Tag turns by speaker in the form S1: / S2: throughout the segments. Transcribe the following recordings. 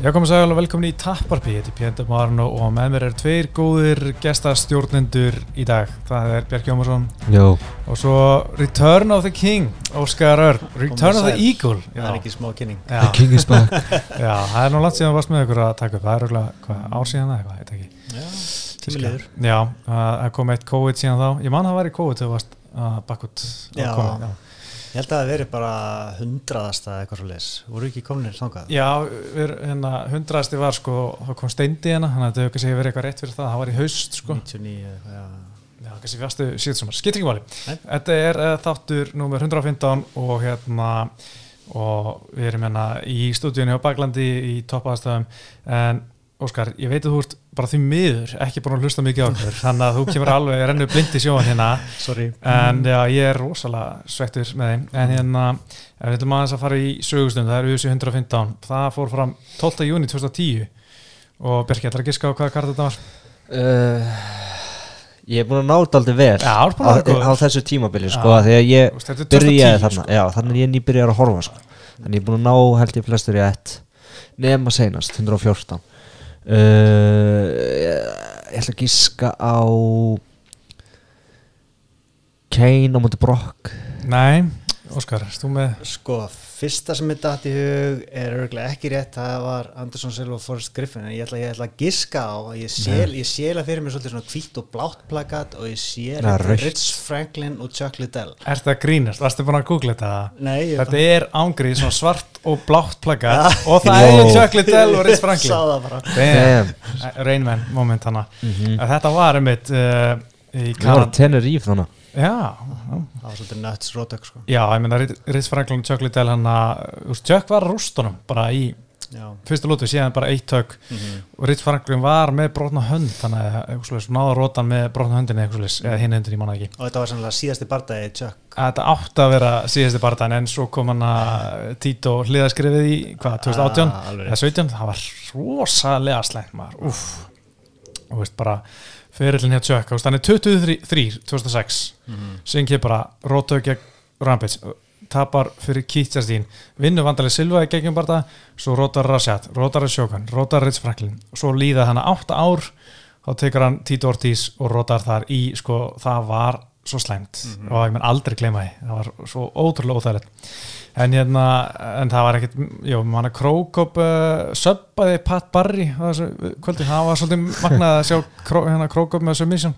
S1: Já, komið sæl og velkomin í Tapparpi, ég heiti Pétur Marno og með mér er tveir góðir gestastjórnendur í dag. Það er Björk Jómarsson
S2: Jó,
S1: og svo Return of the King, Óskar Örn, Return of the. Eagle.
S3: Það er ekki smá kynning
S1: Já,
S2: the king is back
S1: já, það er nú langt síðan þú varst með ykkur að taka upp, það er auðvitað, hvað, ár síðan það eitthvað, eitthvað ekki.
S3: Já, tímilegur
S1: Já, það það kom eitt COVID síðan þá, ég man það var í COVID þegar þú varst að bakkut.
S3: Já. Ég held að það veri bara hundraðasta eða eitthvað svo leis Voru ekki kominir þangað?
S1: Já, við, hérna, hundraðasti var sko, þá kom steindi hérna, þannig að þetta hefur verið eitthvað rétt fyrir það, það var í haust sko.
S3: 99 eða eitthvað, já
S1: Já, kannski fjastu síðan Skiptir ekki máli. Þetta er uh, þáttur númer 115 og hérna og við erum hérna í stúdíunni á Baklandi í toppaðastöðum en Óskar, ég veit að þú ert bara því miður ekki búin að hlusta mikið á okkur þannig að þú kemur alveg rennu blind í sjóan hérna.
S3: Sorry.
S1: En já, ég er rosalega svektur með þeim. En hérna, ef við ætlum aðeins að fara í sögustund, það er USA 115 það fór fram 12. júni 2010 og Björki, ætlar að giska á hvaða kart þetta var?
S2: uh, Ég er búin að náta aldrei vel
S1: Já,
S2: á,
S1: að
S2: á þessu tímabili sko, þegar ég
S1: Þú veist, þetta 2010,
S2: byrjaði þarna.
S1: sko.
S2: Já, þannig er ég nýbyrjar að horfa sko. Þannig ég er búin að ná held ég flestur í ett nema seinast, 114 uh, Ég ég ætla að gíska á Kane á múti Brock.
S1: Nei, Óskar, erst þú með?
S3: Sko, fyrsta sem er dætt í hug er örgulega ekki rétt Það var Anderson Silva og Forrest Griffin En ég ætla, ég ætla að giska á að Ég ég séla fyrir mér svolítið svona hvítt og blátt plakat Og ég
S2: Ja, rautt.
S3: Rich Franklin og Chuck Liddell
S1: Er þetta grínast? Varstu búin að googla þetta?
S3: Nei, ég
S1: Þetta er ángrið, svona svart og blátt plaggat og það
S2: Wow.
S1: er Chuck Liddell og Rich Franklin
S3: Sá það bara
S1: Damn, Rainman moment hana
S2: Mhm.
S1: Þetta var einmitt uh, í
S2: Það var
S1: Kanada
S2: Tenerife þannig
S1: Já,
S3: Það var svolítið nuts rótök sko.
S1: Já, ég meina Rich Rich Franklin Liddell hann að Chuck var að rústunum bara í
S3: Já.
S1: fyrstu lótu, síðan bara eitt tök.
S3: Mhm.
S1: og Rich Franklin var með brotna hönd þannig að náða rótan með brotna svoleiðis, eða hinn höndinni, ég manna ekki.
S3: Og þetta var sannlega síðasti bardagi Chuck.
S1: Þetta átti að vera síðasti barðan en svo kom hann að Tito hliðaskrifið í hvað, 2018
S3: Ah,
S1: eða 17, það var rosalega slæmt maður, uff og veist bara, fyrirlin hér tjökk hann er 23, 2006
S3: Mhm.
S1: sem kemur bara rótöð gegn Rampage, tapar fyrir Keith Justin vinnu vandalega Silva í gegn barða svo rótar Rashad, rótar Sjókan rótar Rich Franklin, svo líða hann átta ár þá tekur hann Tito Ortiz og rótar þar í, sko, það var svo slæmt. Og ég menn aldrei gleyma því það var svo ótrúlega óþægilegt en hérna, en það var ekkit jú, manna Krókop uh, söbbaði Pat Barry kvöldi, það var svolítið magnað að sjá kró, hérna, Krókop með submission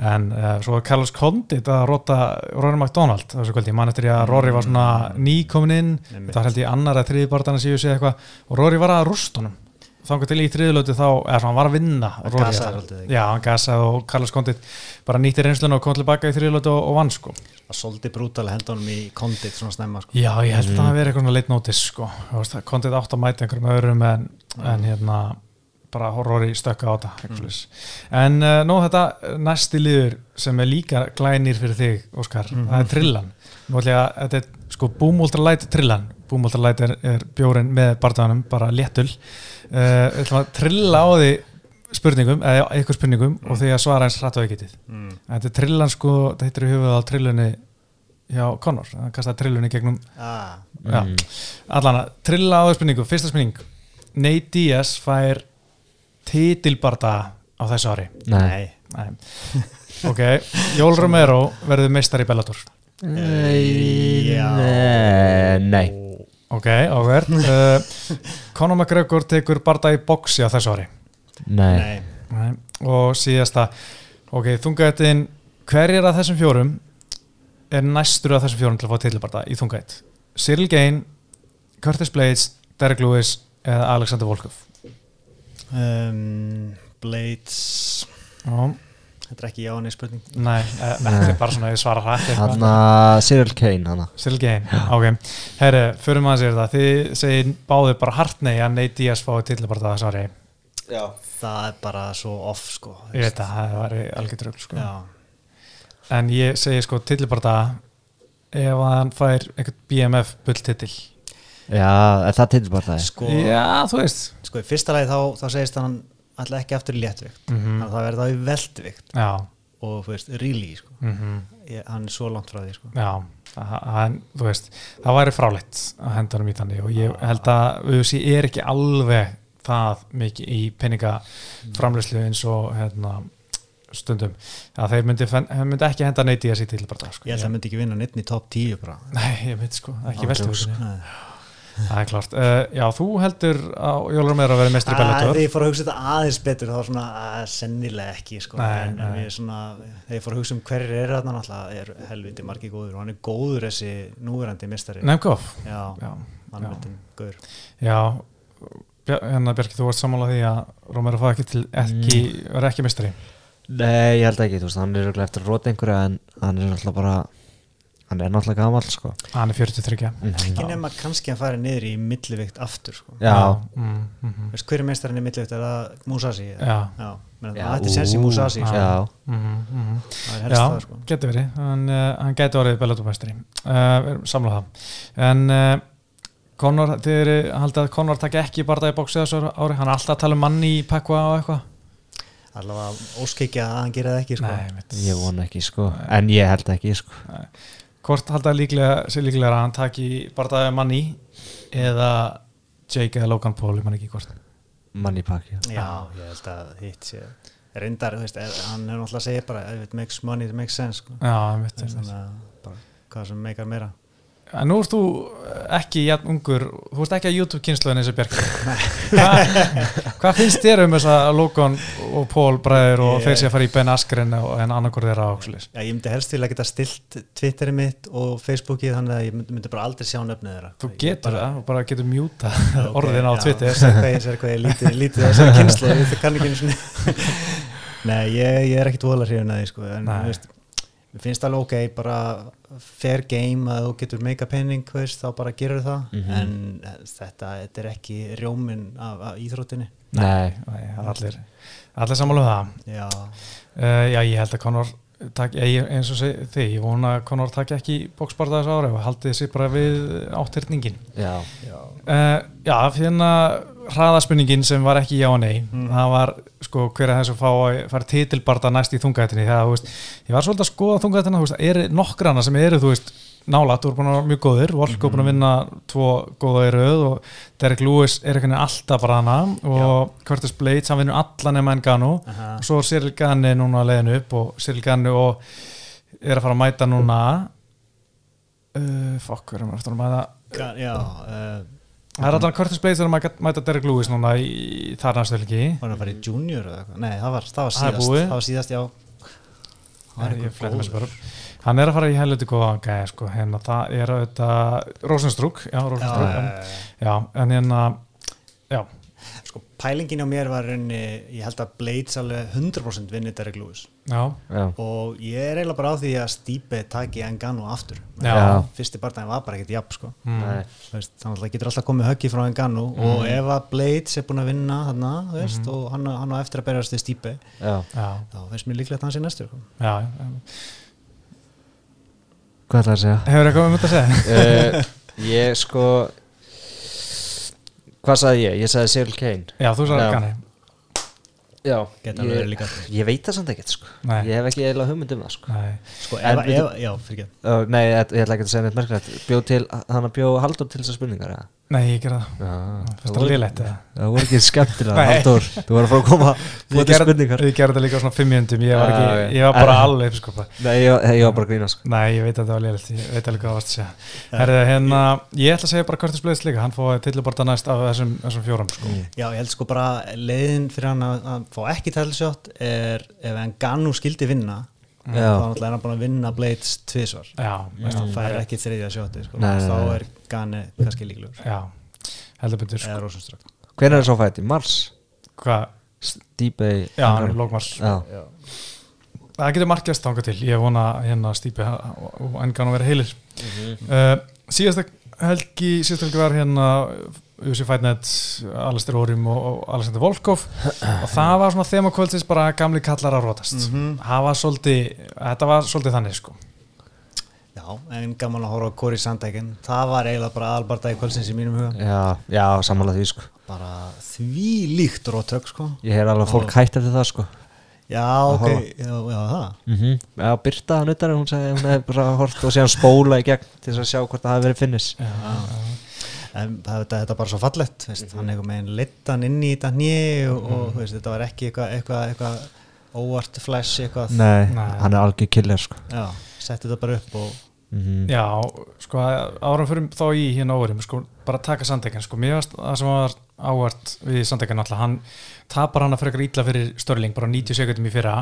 S1: en uh, svo var Carlos Condit að rota Rory McDonald þessu kvöldi, mann eftir ég að Rory var svona nýkomin inn, var held ég annar að þriði barðan að síðu sig eitthvað. Og Rory var að rústunum þangar til í þriðulötu þá, eða svona hann var að vinna
S3: Hann gasaði ekki?
S1: já, hann gasaði og Carlos Condit bara nýtti reynslun og kom tilbaka í þriðulötu og, og vann sko.
S3: Það svolítið brútal að henda honum í kondit svona snemma sko.
S1: Já, ég held að það hafi verið eitthvað notice sko. Það kontið átt að mæta einhverjum öðrum en, en hérna bara horror í stökka á þetta mm. en uh, nú þetta næsti liður sem er líka glænir fyrir þig Óskar, það er trillan. Nú ætla ég að þetta er sko Boom Ultra Light trillan, Boom Ultra Light er, er bjórin með barðanum, bara léttul við ætlum að trilla á því spurningum, eða eitthvað spurningum og því að svara eins hratt og ekkitið
S3: mm.
S1: þetta er trillan sko, þetta heitir í höfuð á trillunni hjá Connor, það kastaði trillunni gegnum
S3: ah,
S1: Já, allan að trilla á þessu spurningu, fyrsta spurning. Nate Diaz fær titilbarda á þessu ári?
S2: Nei.
S1: Nei. ok, Jól Romero verður meistar í Bellator.
S2: Nei. Nei
S1: ok, áhverð uh, Conor McGregor tekur barda í boxi á þessu ári?
S2: Nei.
S3: Nei.
S1: Nei. og síðasta. Ok, þungættin hverjir af þessum fjórum er næstur af þessum fjórum til að fá titilbarda í þungætt Cyril Gain, Curtis Blades Derek Lewis eða Alexander Volkov?
S3: Um, Blades.
S1: Já,
S3: Þetta er ekki já neði spurning.
S1: Nei, eh, þetta er bara svona að ég svara hrætt.
S2: Hanna Cyril Kane hanna
S1: Still game, ok. Herri, fyrir maður sér það, þið segir báðir bara hart nei að Nate Diaz fái tillabarta það svari,
S2: Já.
S3: Það er bara svo off sko.
S1: Ég veit að það var algjör drögl sko.
S3: Já,
S1: en ég segi sko tillabarta ef hann fær einhvern BMF bulltitil.
S2: Já, er það til bara það
S3: sko,
S1: Já, þú veist.
S3: Sko í fyrsta lagi þá, þá segist hann alltaf ekki aftur í léttvikt. Þannig að það verður þá í veldvikt.
S1: Já,
S3: og þú veist, really sko.
S1: Mhm,
S3: ég, hann er svo langt frá því sko.
S1: Já. Að hann, þú veist, það væri fráleitt að henda hann í þannig og ég held að UFC er ekki alveg það mikið í peningaframlöslu eins og hérna, stundum. Að þeir myndi, myndi ekki henda neitt í þessi til bara sko.
S3: Ég held að það myndi ekki vinna neitt í top 10 bara.
S1: Nei, ég veit sko, ekki
S2: djóks.
S3: Nei.
S1: Það er klart, uh, já, þú heldur á Jólur meira að vera mestri
S3: Að
S1: Bellator
S3: Þegar ég fór að hugsa þetta aðeins betur þá var svona að sennilega ekki sko.
S1: Nei,
S3: en, en
S1: nei.
S3: ég svona, þegar ég fór að hugsa um hverjir eru þarna náttúrulega er helviti margi góður og hann er góður þessi núverandi mistari
S1: Nemkov,
S3: Já,
S1: já,
S3: mannmyndin góður
S1: já. hérna Bjarki, þú varst sammála því að Rómero fá ekki til, ekki, var ekki mestri
S2: Nei, ég held ekki, þú veist, hann er eftir að róta einhverja en hann er náttúrulega bara hann er náttúrulega gamall, sko.
S1: Hann er 43
S3: Ekki nema kannski að fara niður í millivikt aftur sko.
S2: Já,
S1: mm, mm, mm.
S3: Veist, hver er meistarinn í millivikt? Er það Musashi?
S1: Já.
S3: Já, menn,
S2: Já,
S3: það ætti sens í
S2: ú,
S3: Musashi sko.
S2: Já,
S1: Mm, mm,
S3: er helst
S1: Já,
S3: sko.
S1: getur verið. Hann, uh, hann getur orðið Bellator-mestri uh, samla það. En uh, Conor, þið eru haldið að Conor takki ekki bara það í bóksi þessu ári hann er alltaf að tala um manni í Pekva og eitthvað.
S3: Allavega óskikja að hann gera það ekki sko.
S1: Nei,
S2: ég vona ekki, sko. En ég held ekki, sko
S1: hvort haldið líklega, sé líklega að hann taki bara það manni eða Jake eða Logan Paul, ég man ekki hvort.
S2: Manni pakki
S3: Já, ég held að hitt sé reyndar, þú veist, er, hann er náttúrulega að segja bara it makes money, it makes sense sko.
S1: Já, mitt,
S3: þannig að bara hvað sem meikar meira
S1: En nú ert þú ekki jafn ungur, þú ert ekki að YouTube-kynsluðin eins og Björk Hvað hva finnst þér um þessa Logan og Paul bræður og þeir sé að fara í Ben Askren og en annarkur þeirra ákslis
S3: Já, ég myndi helst til að geta stilt Twitterið mitt og Facebookið þannig að ég myndi, bara aldrei sjá nöfnið þeirra.
S1: Þú getur það og bara getur mjúta
S3: Já, ok,
S1: orðin á
S3: já,
S1: Twitter.
S3: sér hvað ég, sér hvað ég lítið, lítið þessari kynslu ég kann ekki einu sinni. Nei, ég, ég er ekkit vola hrifin að því sko, en mér finnst alveg ok bara fair game að þú getur meika penning, þá bara gerur það.
S2: Mhm.
S3: en þetta, þetta er ekki rjóminn af, af íþróttinni.
S2: Nei,
S1: Nei, það er allir, allir sammála um það.
S3: Já,
S1: uh, Já, ég held að Conor tak, ég, eins og segi þig, ég vona að Conor takk ekki bóksbarða þessu ári og haldið sér bara við áttyrningin
S2: já.
S3: Já,
S1: uh, Já, fyrir hraðaspurningin sem var ekki já og nei.
S3: Mm.
S1: það var sko hver að þess að fá að fara titilbarda næst í þungættinni þegar þú veist, ég var svolítið að skoða þungættina þú veist, er nokkrana sem eru þú veist nálat, þú er búin að vera mjög góðir Volko er búin að vinna tvo góða í röð og Derek Lewis er einhvern veginn alltaf bara hana og Curtis Blades, hann vinnur alla nema Engano
S3: Aha.
S1: og svo er Cyril Ganni núna að leiðinu upp og Cyril Ganni og er að fara að mæta núna. Uh, fokk, erum við aftur að mæta?
S3: Ga- já uh,
S1: Það er alltaf Curtis Blades er að mæta- Derek Lewis núna í þar næstöldingi
S3: var hann að fara í junior eða eitthvað? Nei, það var, það var
S1: Það
S3: síðast. það var síðast, já. Það er.
S1: Hann er að fara í helviti góða gæði sko, hérna það er auðvitað Rosenstrúk, já,
S3: já. já,
S1: en hérna já,
S3: sko pælingin á mér var raunni, ég held að Blades alveg 100% vinni Derek Lewis
S1: já,
S2: Já,
S3: og ég er eiginlega bara á því að Stipe taki Engano aftur fyrsti barndaginn var bara ekkert jafn sko.
S1: mm,
S2: Nei.
S3: Þú veist, þannig að getur alltaf komið höggi frá Engano og ef að Blades er búin að vinna þarna, þú veist, og hann, hann á eftir að berjast
S2: já
S1: já,
S3: þá finnst mér líklegt að hann sé næstur sko.
S1: já, já.
S2: Hvað ætlar að segja?
S1: Hefur eitthvað um þetta að segja?
S2: uh, Ég sko Hvað sagði ég? Ég sagði Cyril Kane
S1: Já, þú sagði. Ganni
S2: Já ég, ég veit það samt ekkert sko. Ég hef ekki eiginlega hugmynd um það sko
S3: sko,
S2: En
S3: ef, ef, já, fyrir ekki
S2: uh, Nei, ég, ég ætla ekki að segja neitt merkilegt Bjóð til, hann bjóð Halldór til þessar spurningar eða?
S1: Nei, ég gerði það.
S2: Já,
S1: það lélegt eða?
S2: Það voru ekki skemmtilega
S1: Nei.
S2: Halldór Þú var að fara að koma Búið til spurningar.
S1: ég gerði þetta líka á svona fimm minútum Ég var, ekki, ég var bara alveg uppskopa
S2: Nei, ég, ég var bara að grína sko.
S1: Nei, ég veit að það var lélegt. Ég veit alveg hvað það varst að segja. Herðu, hérna, ég ætla að segja bara Curtis Blades líka. Hann fóði tilliborta næst af þessum, þessum fjórum sko.
S3: Já, ég held sko bara leiðin fyrir hann að, að fá ekki tælsjótt er ef Engano skildi vinna
S2: Já.
S3: þá er hann búin að vinna Blades tvisvar.
S1: Já,
S3: Veist, hann fær ekki þriðja sjóti sko.
S2: Nei, nei,
S3: þá er Gane kannski líklegur.
S1: Já, heldur betur sko.
S3: eða Rosenströck
S2: Hvenær er svo fætti? Mars?
S1: Hvað,
S2: Stýpei
S1: já, hann er lókmars
S2: Já,
S1: Það getur markjast þangað til. Ég vona hérna stípi og engan að vera heilir. Uh, Síðasta helgi Síðasta helgi var hérna Jussi Fætnet, Alistair Órim og, og Alexander Volkov. Og það var svona þema kvöldsins bara gamli kallar að rótast. Það var svolítið þetta var svolítið þannig sko
S3: Já, en gaman að horfa á Corey Sandhagen. Það var eiginlega bara aðalbardaði kvöldsins í mínum huga.
S2: Já, já sammála því sko.
S3: Bara því líkt rótök sko.
S2: Ég heyr alveg að fólk hætti eftir það sko.
S3: Já,
S2: Að
S3: ok, já, já, það.
S2: Mm Já, Birta hann utar hún sagði hún hefði bara hort og síðan spóla í gegn til að sjá hvort það hafi verið finnis.
S1: Já,
S3: En það, þetta, þetta er bara svo fallett veist, hann einhver meginn littan inn í þetta hnið og, og þú veist, þetta var ekki eitthvað eitthvað, eitthvað óvart flash eitthvað.
S2: Nei,
S1: Nei.
S2: hann er algjör killer sko.
S3: Já, setti þetta bara upp og
S2: mm
S1: Já, sko árum fyrir þá í hérna óverum, sko, bara taka Sandegjan sko, mér varst það sem var ávart við Sandegjan alltaf, hann tapar hann að frekar illa fyrir Störling, bara 90 sekundum í fyrra.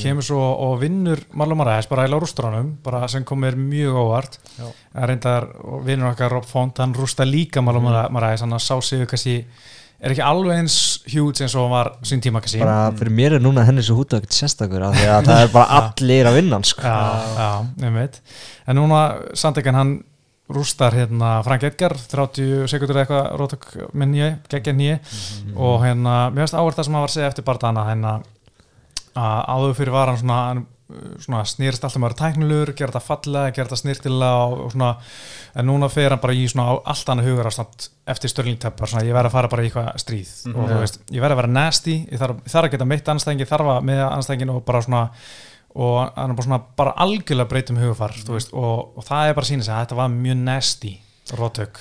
S1: Kemur svo og vinnur Marlon Maræs bara eila rústranum, bara sem komir mjög en reyndar vinnur okkar Rob Font, hann rústa líka Marlon Maræs, hann sá sig kannski er ekki alveg eins eins og hann var sín tíma kannski?
S2: Bara fyrir mér er núna henni svo húta ekkert sérstakur af því að það er bara allir að vinna sko.
S1: Já, já, nefnveit En núna Sandegjan hann rústar hérna Frank Edgar 30 sekundur eða eitthvað rótök með nýja, geggja nýja og hérna, mér finnst áverð það sem hann var að segja eftir barndana hérna að áður fyrir var hann svona, hann, svona snýrist alltaf maður tæknilegur, gera þetta fallega gera þetta snýrtilega og, og svona en núna fer hann bara í allt annað ástand eftir störlingteppar, svona ég verð að fara bara í eitthvað stríð. Og þú veist, ég verð að vera nasty ég þarf, ég þarf að geta mitt anstæðingi, þarf að með anstæðingin og bara svona og hann er bara svona bara algjörlega breytum hugafar þú veist, og, og það er bara sína sig að þetta var mjög nasty rótök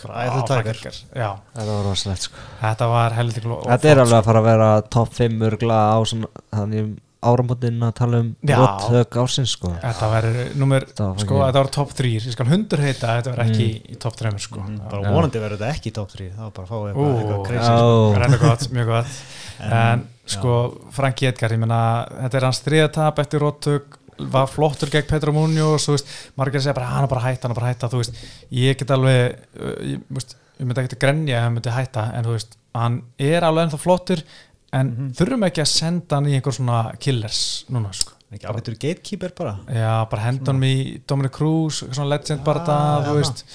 S2: þetta var rosalegt sko.
S1: Þetta var heldur
S2: þetta er alveg að fara að vera top 5 örgla á svona þannig áramótin að tala um
S1: Já.
S2: róttök ársins sko.
S1: Þetta
S2: var
S1: sko, var top 3 ég skal hundur heita, að þetta verður ekki í top 3 sko,
S3: bara
S2: Já.
S3: vonandi verður þetta ekki í top 3 þá bara fáið eitthvað, eitthvað crazy
S1: enda gott, mjög gott. En sko, Franki Edgar ég meina, þetta er hans þriðatap eftir róttök var flottur gegn þú veist, margir segja bara hann er bara að hætta, hann er bara að hætta þú veist, ég get alveg uh, ég, þú veist, ég myndi ekki að grenja ef hann myndi hætta en þú veist, hann er alveg ennþá flottur en þurfum ekki að senda hann í einhver svona killers núna sko?
S3: Ekki ágættur gatekeeper bara?
S1: Já, bara hendur hann í Dominic Cruz, eitthvað svona legend bara það, þú
S3: já.
S1: veist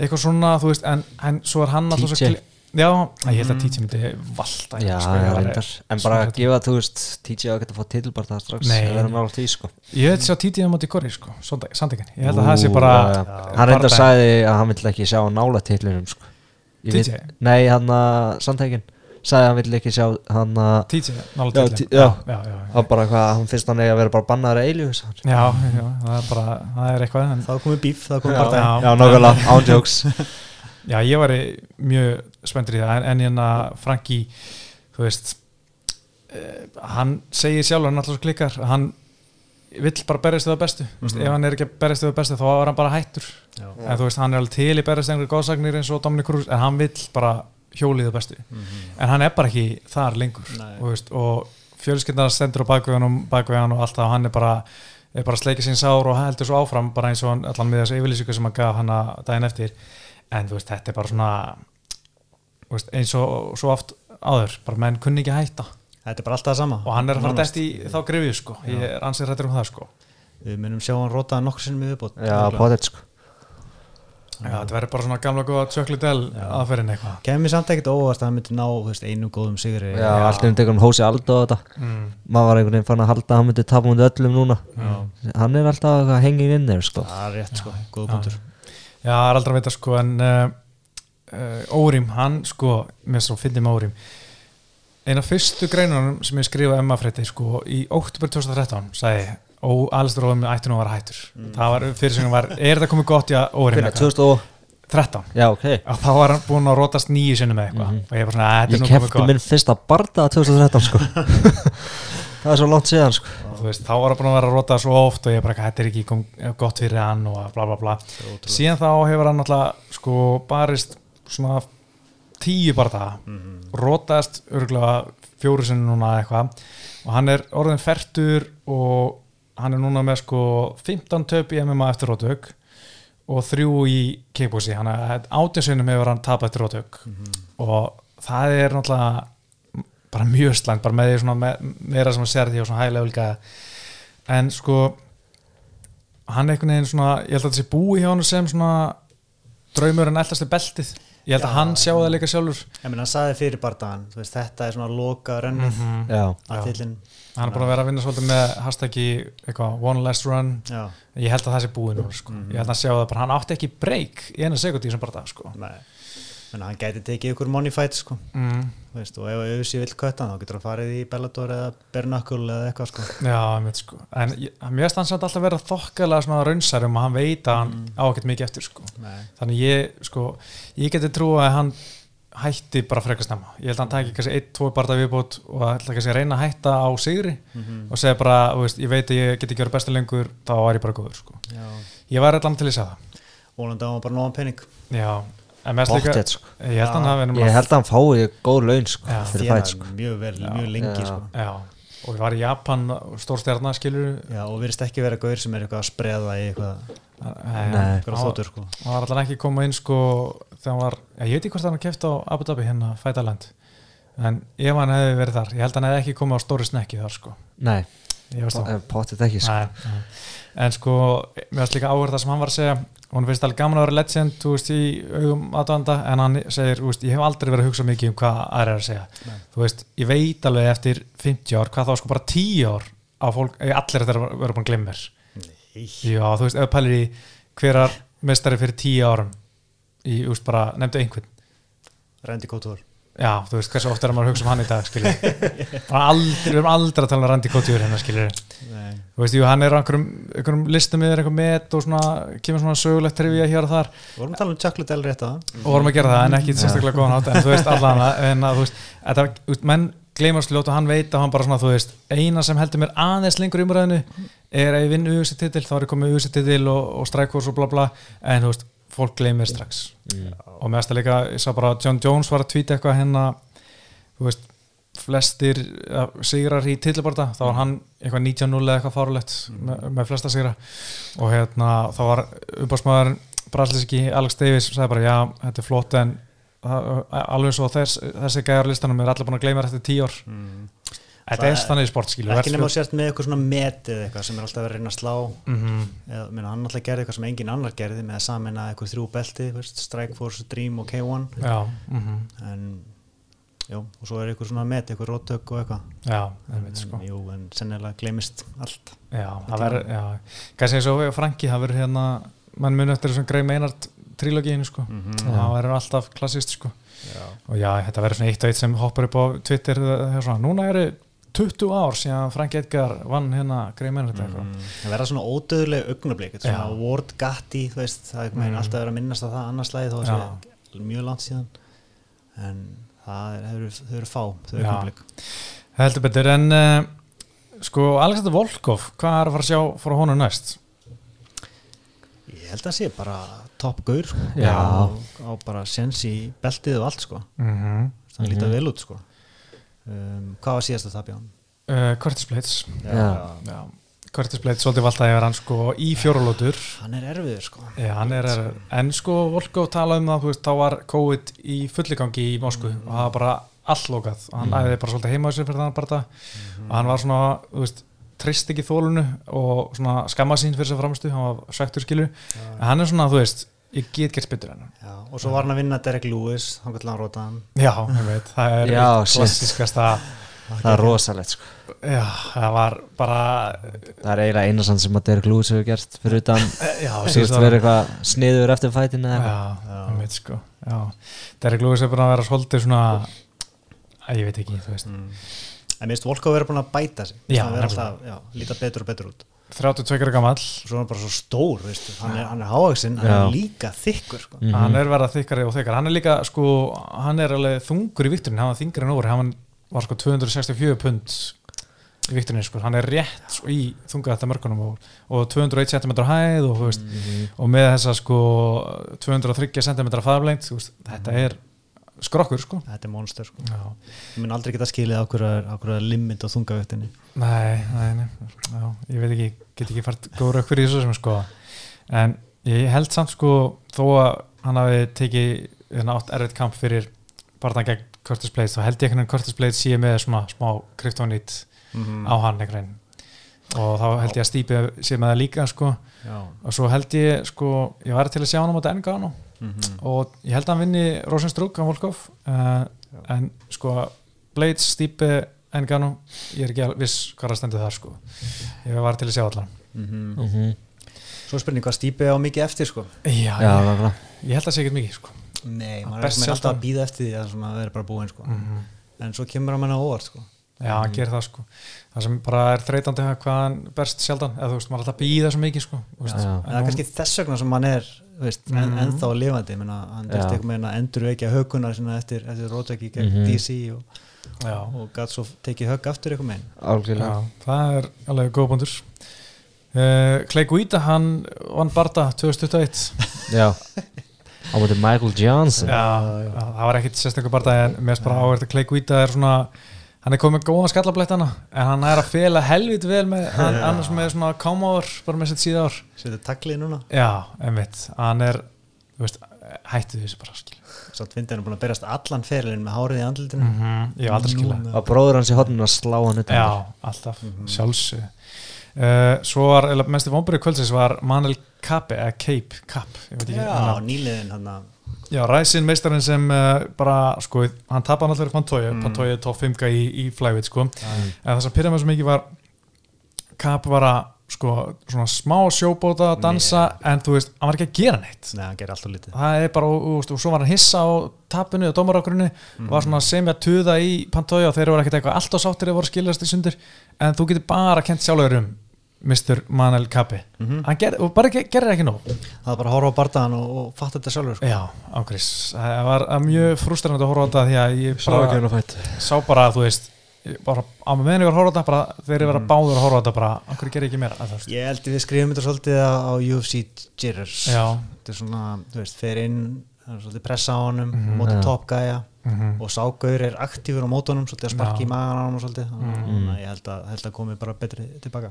S1: eitthvað svona, þú veist, en, en svo er hann alltaf svo
S2: TJ.
S1: kli- Já, ég held að TJ myndi valda
S2: já,
S1: sko,
S2: já,
S1: var-
S2: reyndar. En bara að gefa þú veist TJ á að geta að fá titil bara það strax. Það verður nála því sko.
S1: Ég veit sjá TJ á móti Kori, sko, Sandegin Ég held að það sé bara
S2: hann reyndar sagði að hann vill ekki sjá nála titlinum sko. Nei, hann að samtækin sagði að hann vill ekki sjá hann að
S1: TJ, nála
S2: Já,
S1: til
S2: T-
S1: já,
S2: já. hann bara hvað, hann finnst hann eiga að vera bara bannaður að eilíu
S1: Já, já, það er bara, það er eitthvað en,
S3: þá er komið bíf, þá er komið bara
S1: Já.
S2: já, nákvæmlega, án jokes
S1: Já, ég var mjög spenntur í það en, en hérna Franki þú veist uh, hann segir sjálf, hann alltaf svo klikkar hann vill bara berjast við það bestu mm
S3: Mhm.
S1: ef hann er ekki að berjast við það bestu þá er hann bara hættur
S3: Já.
S1: en þú veist, hann er alveg til í berjast einhverju góðsagnir eins og Dominic Cruz, en hann vill bara hjólið það bestu, en hann er bara ekki þar lengur, veist og fjölskyldar stendur á bakveðanum bakveðan og alltaf, hann er bara er bara að sleika sín sár og heldur svo áfram bara eins og hann, allan með þessu yfirlýsingu sem hann gaf hann að daginn eftir. En þú veist, þetta er bara svona þú veist, eins og svo oft áður, bara menn kunni ekki hætta.
S3: Þetta er bara alltaf það sama.
S1: Og hann er að fara dæst í þá grifju sko, ég er ansið rættur um það sko.
S3: Við munum sjá hann rótaða nokkur sinnum í viðbót.
S2: Já, potið sko
S1: Já, þetta verður bara svona gamla góða tjökludel aðferðin eitthvað.
S3: Kemur samt ekkert óvast að hann myndi ná veist, einu góðum sigri.
S2: Já, allt um hann hósi Aldo og þetta.
S1: Mm.
S2: maður var einhvern veginn fann að halda að hann myndi tapa mútið öllum núna. Hann er alltaf að hengið inn þeir sko.
S3: Það er rétt sko, góð punktur.
S1: Já, það er aldrei að veita sko en uh, uh, Órím, hann sko mér svo fyndið með Órím eina fyrstu greinunum sem ég skrifaði Emma frétti sko í óttubur 2013 sagði, ó, Alistair Órím ætti nú að vera hættur. Það var fyrir sem var, er þetta komið gott? Já, Órím
S2: Hvernig, 2000 og
S1: 13
S2: já, ok.
S1: Og þá var hann búinn að rótast nýju sinnum með eitthvað. Og ég var svona, "Æ, þetta er
S2: ég
S1: nú komið
S2: kefti
S1: gott.
S2: minn fyrsta barda 2013 sko. Það er svo langt síðan sko.
S1: Og veist, þá var hann búinn að vera að róta svo oft og ég bara, þetta er ekki kom, gott fyrir hann og bla bla bla. Síðan þá hefur hann alltaf sko barist svona tíu bara það rótaðist örgulega fjóru sinni núna eitthvað. Og hann er orðin fertur og hann er núna með sko 15 töp í MMA eftir rótök og þrjú í kickboxi. Hann er átjönsunum hefur hann tapað eftir rótök og það er náttúrulega bara mjög slæmt, bara með því svona me meira sem að sér því og svona hægilega vilka en sko hann er einhvern veginn svona, ég held að þetta sé búi hjá hann sem svona draumur en eldast er beltið, ég held að hann sjá það líka sjálfur.
S3: Ég menn hann saði fyrir bardagan veist, þetta er svona loka rönnið mm
S2: já,
S3: að þillin
S1: hann er búin að vera að vinna svolítið með hashtaggi one last run.
S3: Já,
S1: ég held að það sé búið nú sko. ég held að sjá það bara, hann átti ekki break í eina sekundi þessum bara dag sko.
S3: menn hann gæti tekið ykkur money fight sko.
S1: Mm,
S3: veist, og ef vill kötta hann, þá getur hann farið í Bellator eða Bernakul eða eitthvað sko.
S1: Já, veit sko. En mér finnst hann samt alltaf vera þokkalega svona raunsar um að hann veit að hann á ekkert mikið eftir sko. Þannig ég, sko, ég geti trú að hann hætti bara frekar snemma. Ég held að hann tæki kannski einn, tvo barða viðbót og ætla kannski að reyna að hætta á sigri og segja bara, veist, ég veit að ég get ekki verið bestu lengur, þá var ég bara góður sko.
S3: Já,
S1: Ég var allan til að segja það.
S3: Vonandi á hann bara
S1: Já, en mest líka
S2: Bóttið sko.
S1: Ég held að hann hafi
S2: Ég
S1: nefnilega-
S2: held að hann fái góð laun sko fyrir fæt sko.
S3: mjög vel, mjög lengi
S2: Já.
S3: sko.
S1: Já, og ég var í Japan stórstjarnar skilur
S3: Já, og virðist ekki vera gaur sem er eitthvað að spreða í eitthvað, eitthvað þóttur sko.
S1: hann var allan ekki að koma inn sko þegar hann var, ég veit ekki hvort hann var keft á Abu Dhabi hérna, Fætaland. En ef hann hefði verið þar, ég held að hann hefði ekki komið á stóri snekki þar sko.
S2: Nei,
S1: það.
S2: Bóttið ekki sko.
S1: Nei, en sko, mér varst líka áhverð það sem hann var að segja og hann finnst alveg gaman að vera legend þú veist, í augum aðdanda en hann segir, þú veist, ég hef aldrei verið að hugsa mikið um hvað aðra er að segja. Þú veist, ég veit alveg eftir 50 ár hvað þá sko bara 10 ár á fólk, eh, allir þetta verður búin mér. Já, þú veist, ef pælir í hverjar mestari fyrir 10 árum í, þú veist, bara, nefndu einhvern.
S3: Randy Couture
S1: Já, þú veist, hversu ofta er maður að hugsa um hann í dag, skiljið við erum aldrei að tala um Randy Couture hérna, skiljið þú veist, jú, hann er á einhverjum, einhverjum listum yfir eitthvað met og svona, kemur svona sögulegt trivia hér og þar.
S3: Vorum að tala um Chocolate L rétt á
S1: og vorum að gera það en ekki sérstaklega góðan átt en þú veist allan að, en að þú veist, þetta, menn gleymar sljótt og hann veit að hann bara svona þú veist, eina sem heldur mér aðeins lengur í umræðinu er að ég vinn Fólk gleymir strax. Og með þetta líka, ég sá bara að John Jones var að tvíta eitthvað hérna þú veist, flestir ja, sigrar í titilbarta, þá var hann eitthvað 19-0 eða eitthvað fárulegt með, með flesta sigra. Og hérna þá var umbásmaður Brasliski Alex Davis sem sagði bara já, þetta er flott en það- alveg svo þess, þessi gæjar á listanum er allir búin að gleyma þetta í tíu ár þetta er þannig í sportskilu
S3: Ekki nema að sért með eitthvað svona metið eitthvað sem er alltaf verið að reyna að slá.
S1: Mm
S3: eða, minna, hann alltaf gerði eitthvað sem engin annar gerði með að samina eitthvað þrjú belti veist, Strike Force, Dream og K1
S1: já, mm
S3: en já, og svo er eitthvað svona met, eitthvað róttök og eitthvað.
S1: Já, það veit sko.
S3: en, jú, en sennilega gleymist allt.
S1: Já, það verður, já, kannski eins og Franki, það verður hérna mann muni eftir þessum Grey Maynard trilogíinu sko.
S3: Mhm.
S1: það verður alltaf klassist sko. Og já, þetta verður svona eitt og eitt sem hoppar upp á Twitter þegar svona, núna eru 20 ár síðan Frank Edgar vann hérna eitthvað
S3: Mm, það verða svona ódöðuleg augnablík er svona Ward Gatti veist, það er mm. alltaf verið að minnast að það annars lagi þó að
S1: Já.
S3: sé mjög langt síðan en það er, þau eru fá þau augnablík
S1: heldur betur en uh, sko Alexander Volkov hvað er að fara að sjá frá honum næst
S3: ég held að sé bara topp gaur sko. Á, bara sens í beltið og allt sko.
S1: mm -hmm.
S3: það líta vel út sko. Um, hvað var síðast að það bjá
S1: uh, Curtis Blades.
S2: Já.
S1: já. Curtis Blades svolítið valda yfir hann sko í fjórulótur
S3: hann er erfiður sko.
S1: Hann er, er, en sko Volkov tala um það, veist, þá var COVID í fulligangi í Moskvu og það var bara alllokað og hann æði bara svolítið heima á sér fyrir þannig bara og hann var svona, þú veist, trist ekki þólunu og svona skamma sín fyrir sér framstu, hann var svektur skilu en hann er svona, þú veist, ég get gert betur en hann.
S3: Já, og svo var hann að vinna Derek Lewis hann gæti hann róta hann.
S1: Já, ég veit, það er
S2: Já,
S1: klassiskasta
S2: Það er rosalegt sko.
S1: Já, það var bara
S2: Það er eiginlega eina sann sem að Derek Lewis hefur gert fyrir utan.
S1: Síðust
S2: verið eitthvað sniður eftir fætin eða eitthvað.
S1: Já, ég veit sko. Já, Derek Lewis er bara að vera svolítið svona að ég veit ekki, þú veist.
S3: Mm. en minnst Volkov verið búin að bæta sig.
S1: Já,
S3: verið alltaf, já, líta betur og betur út
S1: 32 ára gamall
S3: og svo er hann bara svo stór veistu. hann er, hann er hávaksinn, hann
S2: Já.
S3: er líka þykkur sko.
S2: Mhm.
S1: hann er verða þykkari og þykkari hann er líka sko, hann er alveg þungur í vikturinn hann var þingri en óri, hann var sko 264 pund í vikturinn sko. hann er rétt sko, í þunga þetta mörgunum og, og 201 cm hæð og, veist, og með þessa sko 230 cm faðablengt þetta er skrokkur sko
S3: þetta er monster sko.
S1: Já.
S3: ég mun aldrei geta skilið á hverju limit og þungavöktinni
S1: Nei, nei, nei. Já, ég veit ekki, get ekki fært góður aukkur í þessu sem sko en ég held samt sko þó að hann hafi tekið þennan átt erfitt kamp fyrir barðan gegn Curtis Blades þá held ég einhvern veginn Curtis Blades sé með svona smá kryptonít
S3: mm
S1: á hann einhvern veginn og þá held ég að Stípi sé með það líka sko
S3: já.
S1: og svo held ég sko ég væri til að sjá hann á móti Engano
S3: Mm
S1: og ég held að hann vinni Rosenstrug á Volkov uh, en sko Blades, Stípi, Engano ég er ekki alveg viss hvað það stendur þar sko ég var til að sjá allan
S3: Mhm.
S2: Mhm.
S3: svo er spurning hvað stípi á mikið eftir sko.
S1: já,
S2: Já,
S1: ég, ég held að sé ekkert mikið sko
S3: Nei, maður er alltaf að býða eftir því að svona vera bara búinn sko.
S1: Mhm.
S3: en svo kemur hann að óvart sko.
S1: Já, hann gerir það sko. Það sem bara er þreytandi að hvað hann berst sjaldan eða þú veist, maður er alltaf býða svo mikið sko þú veist.
S2: Já.
S3: en það er kannski þess vegna sem hann er þú veist, en,
S1: Mhm.
S3: ennþá lifandi. Menna, hann
S2: Já.
S3: þurfti eitthvað meina endur ekki að höguna sinna eftir, eftir rótæki gegn
S2: Mhm.
S3: DC og,
S1: Já,
S3: og gætt svo tekið högg aftur eitthvað
S1: já, það er alveg góð búndur uh, Clay Guida, hann vann Barda 2021
S2: já. Á mútið Michael Johnson.
S1: Já, já, það var ekkit sérstaklega Barda en er bara áverð að Clay Guida er svona hann er komið með góðan skallablettana en hann er að fela helvit vel með hann, annars með svona kámáður bara með sitt síðar
S3: setur taklið núna.
S1: Já, einmitt, hann er veist, hættu þessu bara
S3: fyndi hann er búin að berast allan ferilinn með hárið í andlutinu
S1: mm Ég hef aldrei skilja
S3: Núna.
S2: og bróður hans í hodninu að slá hann utan
S1: Já, alltaf, sjálfsög uh, Svo var, eða mestu vonbyrju kvöldsins var Manel Kappe, eða Cape, Kapp ég veit ekki
S3: Já, nýliðin hann að
S1: Já, Ræsin meistarinn sem uh, bara, sko, hann tapar alltaf í Pantoja, mm. Pantoja er top 5 í, í flyweight, sko, en það sem pyrra mig svo mikið var Kapp var að, sko, svona smá sjóbóta að dansa, en þú veist, hann var ekki að gera neitt.
S3: Nei, hann gerir alltaf lítið.
S1: Það er bara, og, og, og svo var hann hissa á tapinu og dómarákurinu, var svona sem að tuða í Pantoja og þeir voru ekkert eitthvað alltaf sáttir eða voru skiljast í sundur. En þú getur bara kent sjálfur um Mr. Manel Kappi hann ger, og bara ge- gerir ekki nóg
S3: Það var bara að horfa á bardaðan og, og fatta þetta sjálfur sko.
S1: já, ágrís, það var mjög frustrandi að horfa á þetta því að ég
S2: Sá
S1: bara sá bara að þú veist bara á með meðan ég var að horfa á þetta bara þeir eru verið að báður að horfa á þetta bara okkur gerir ekki veist.
S3: Ég held að við skrifum þetta svolítið á á UFC Jitters
S1: já,
S3: Þetta er svona, þú veist, fer inn það er svolítið pressa á honum
S1: Mhm.
S3: mótið
S2: Já.
S3: top gæja
S1: mhm,
S3: og ságaur er aktífur á mótunum svolítið að sparki í magan á honum svolítið
S1: Mhm.
S3: þannig að ég held að, held að komi bara betri tilbaka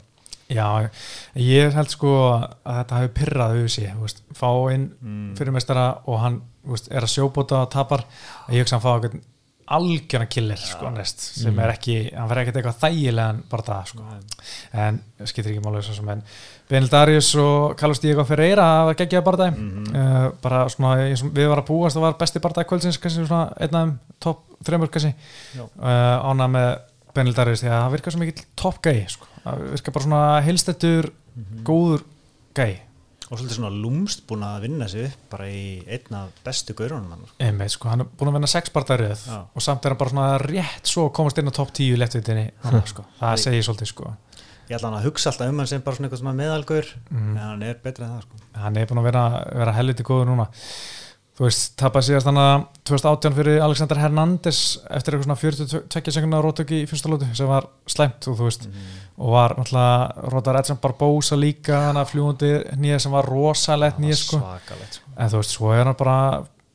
S1: já ég held sko að þetta hafi pyrrað veist, fá inn
S3: mm.
S1: fyrirmestara og hann veist, er að sjóbóta og tapar ég hugsa að hann fá eitthvað algjörna killer sko, næst, sem
S2: Mm.
S1: er ekki hann verður ekkert eitthvað þægilegan bara það sko. en skiptir ekki málega svo sem en Benil Darius og Carlos Diego Ferreira hafa geggjaði barndæg
S3: Mhm.
S1: uh, bara svona, eins og við varum að búast það var besti barndæg kvöldsins, kannski svona einn af þeim topp þreymur kannski uh, ána með Benil Darius því að það virkar svo mikill topp gæi sko. það virkar bara svona heilstættur
S3: Mhm.
S1: góður gæi
S3: og svolítið svona lúmst búin að vinna sig upp bara í einn af bestu gaurunum hann
S1: Einmitt, sko, hann er búin að vinna sex barndærið
S3: Já.
S1: og samt er hann bara svona rétt svo komast inn á topp 10 í leftvitinni sko. það segir svolítið sko.
S3: ég ætla hann að hugsa alltaf um hann sem bara svona eitthvað svona meðalgaur
S1: mm.
S3: en hann er betri en það sko.
S1: hann er búin að vera, vera helviti góður núna þú veist, tapað síðast hann að 2018 fyrir Alexander Hernández eftir eitthvað svona 42 sekundar rótöki í fyrsta lótu sem var slæmt og þú veist. Og var náttúrulega Rótar Edson Barbosa líka hann að fljúandi nýja sem var rosalegt nýja sko.
S3: svakalegt sko.
S1: en þú veist, svo er hann bara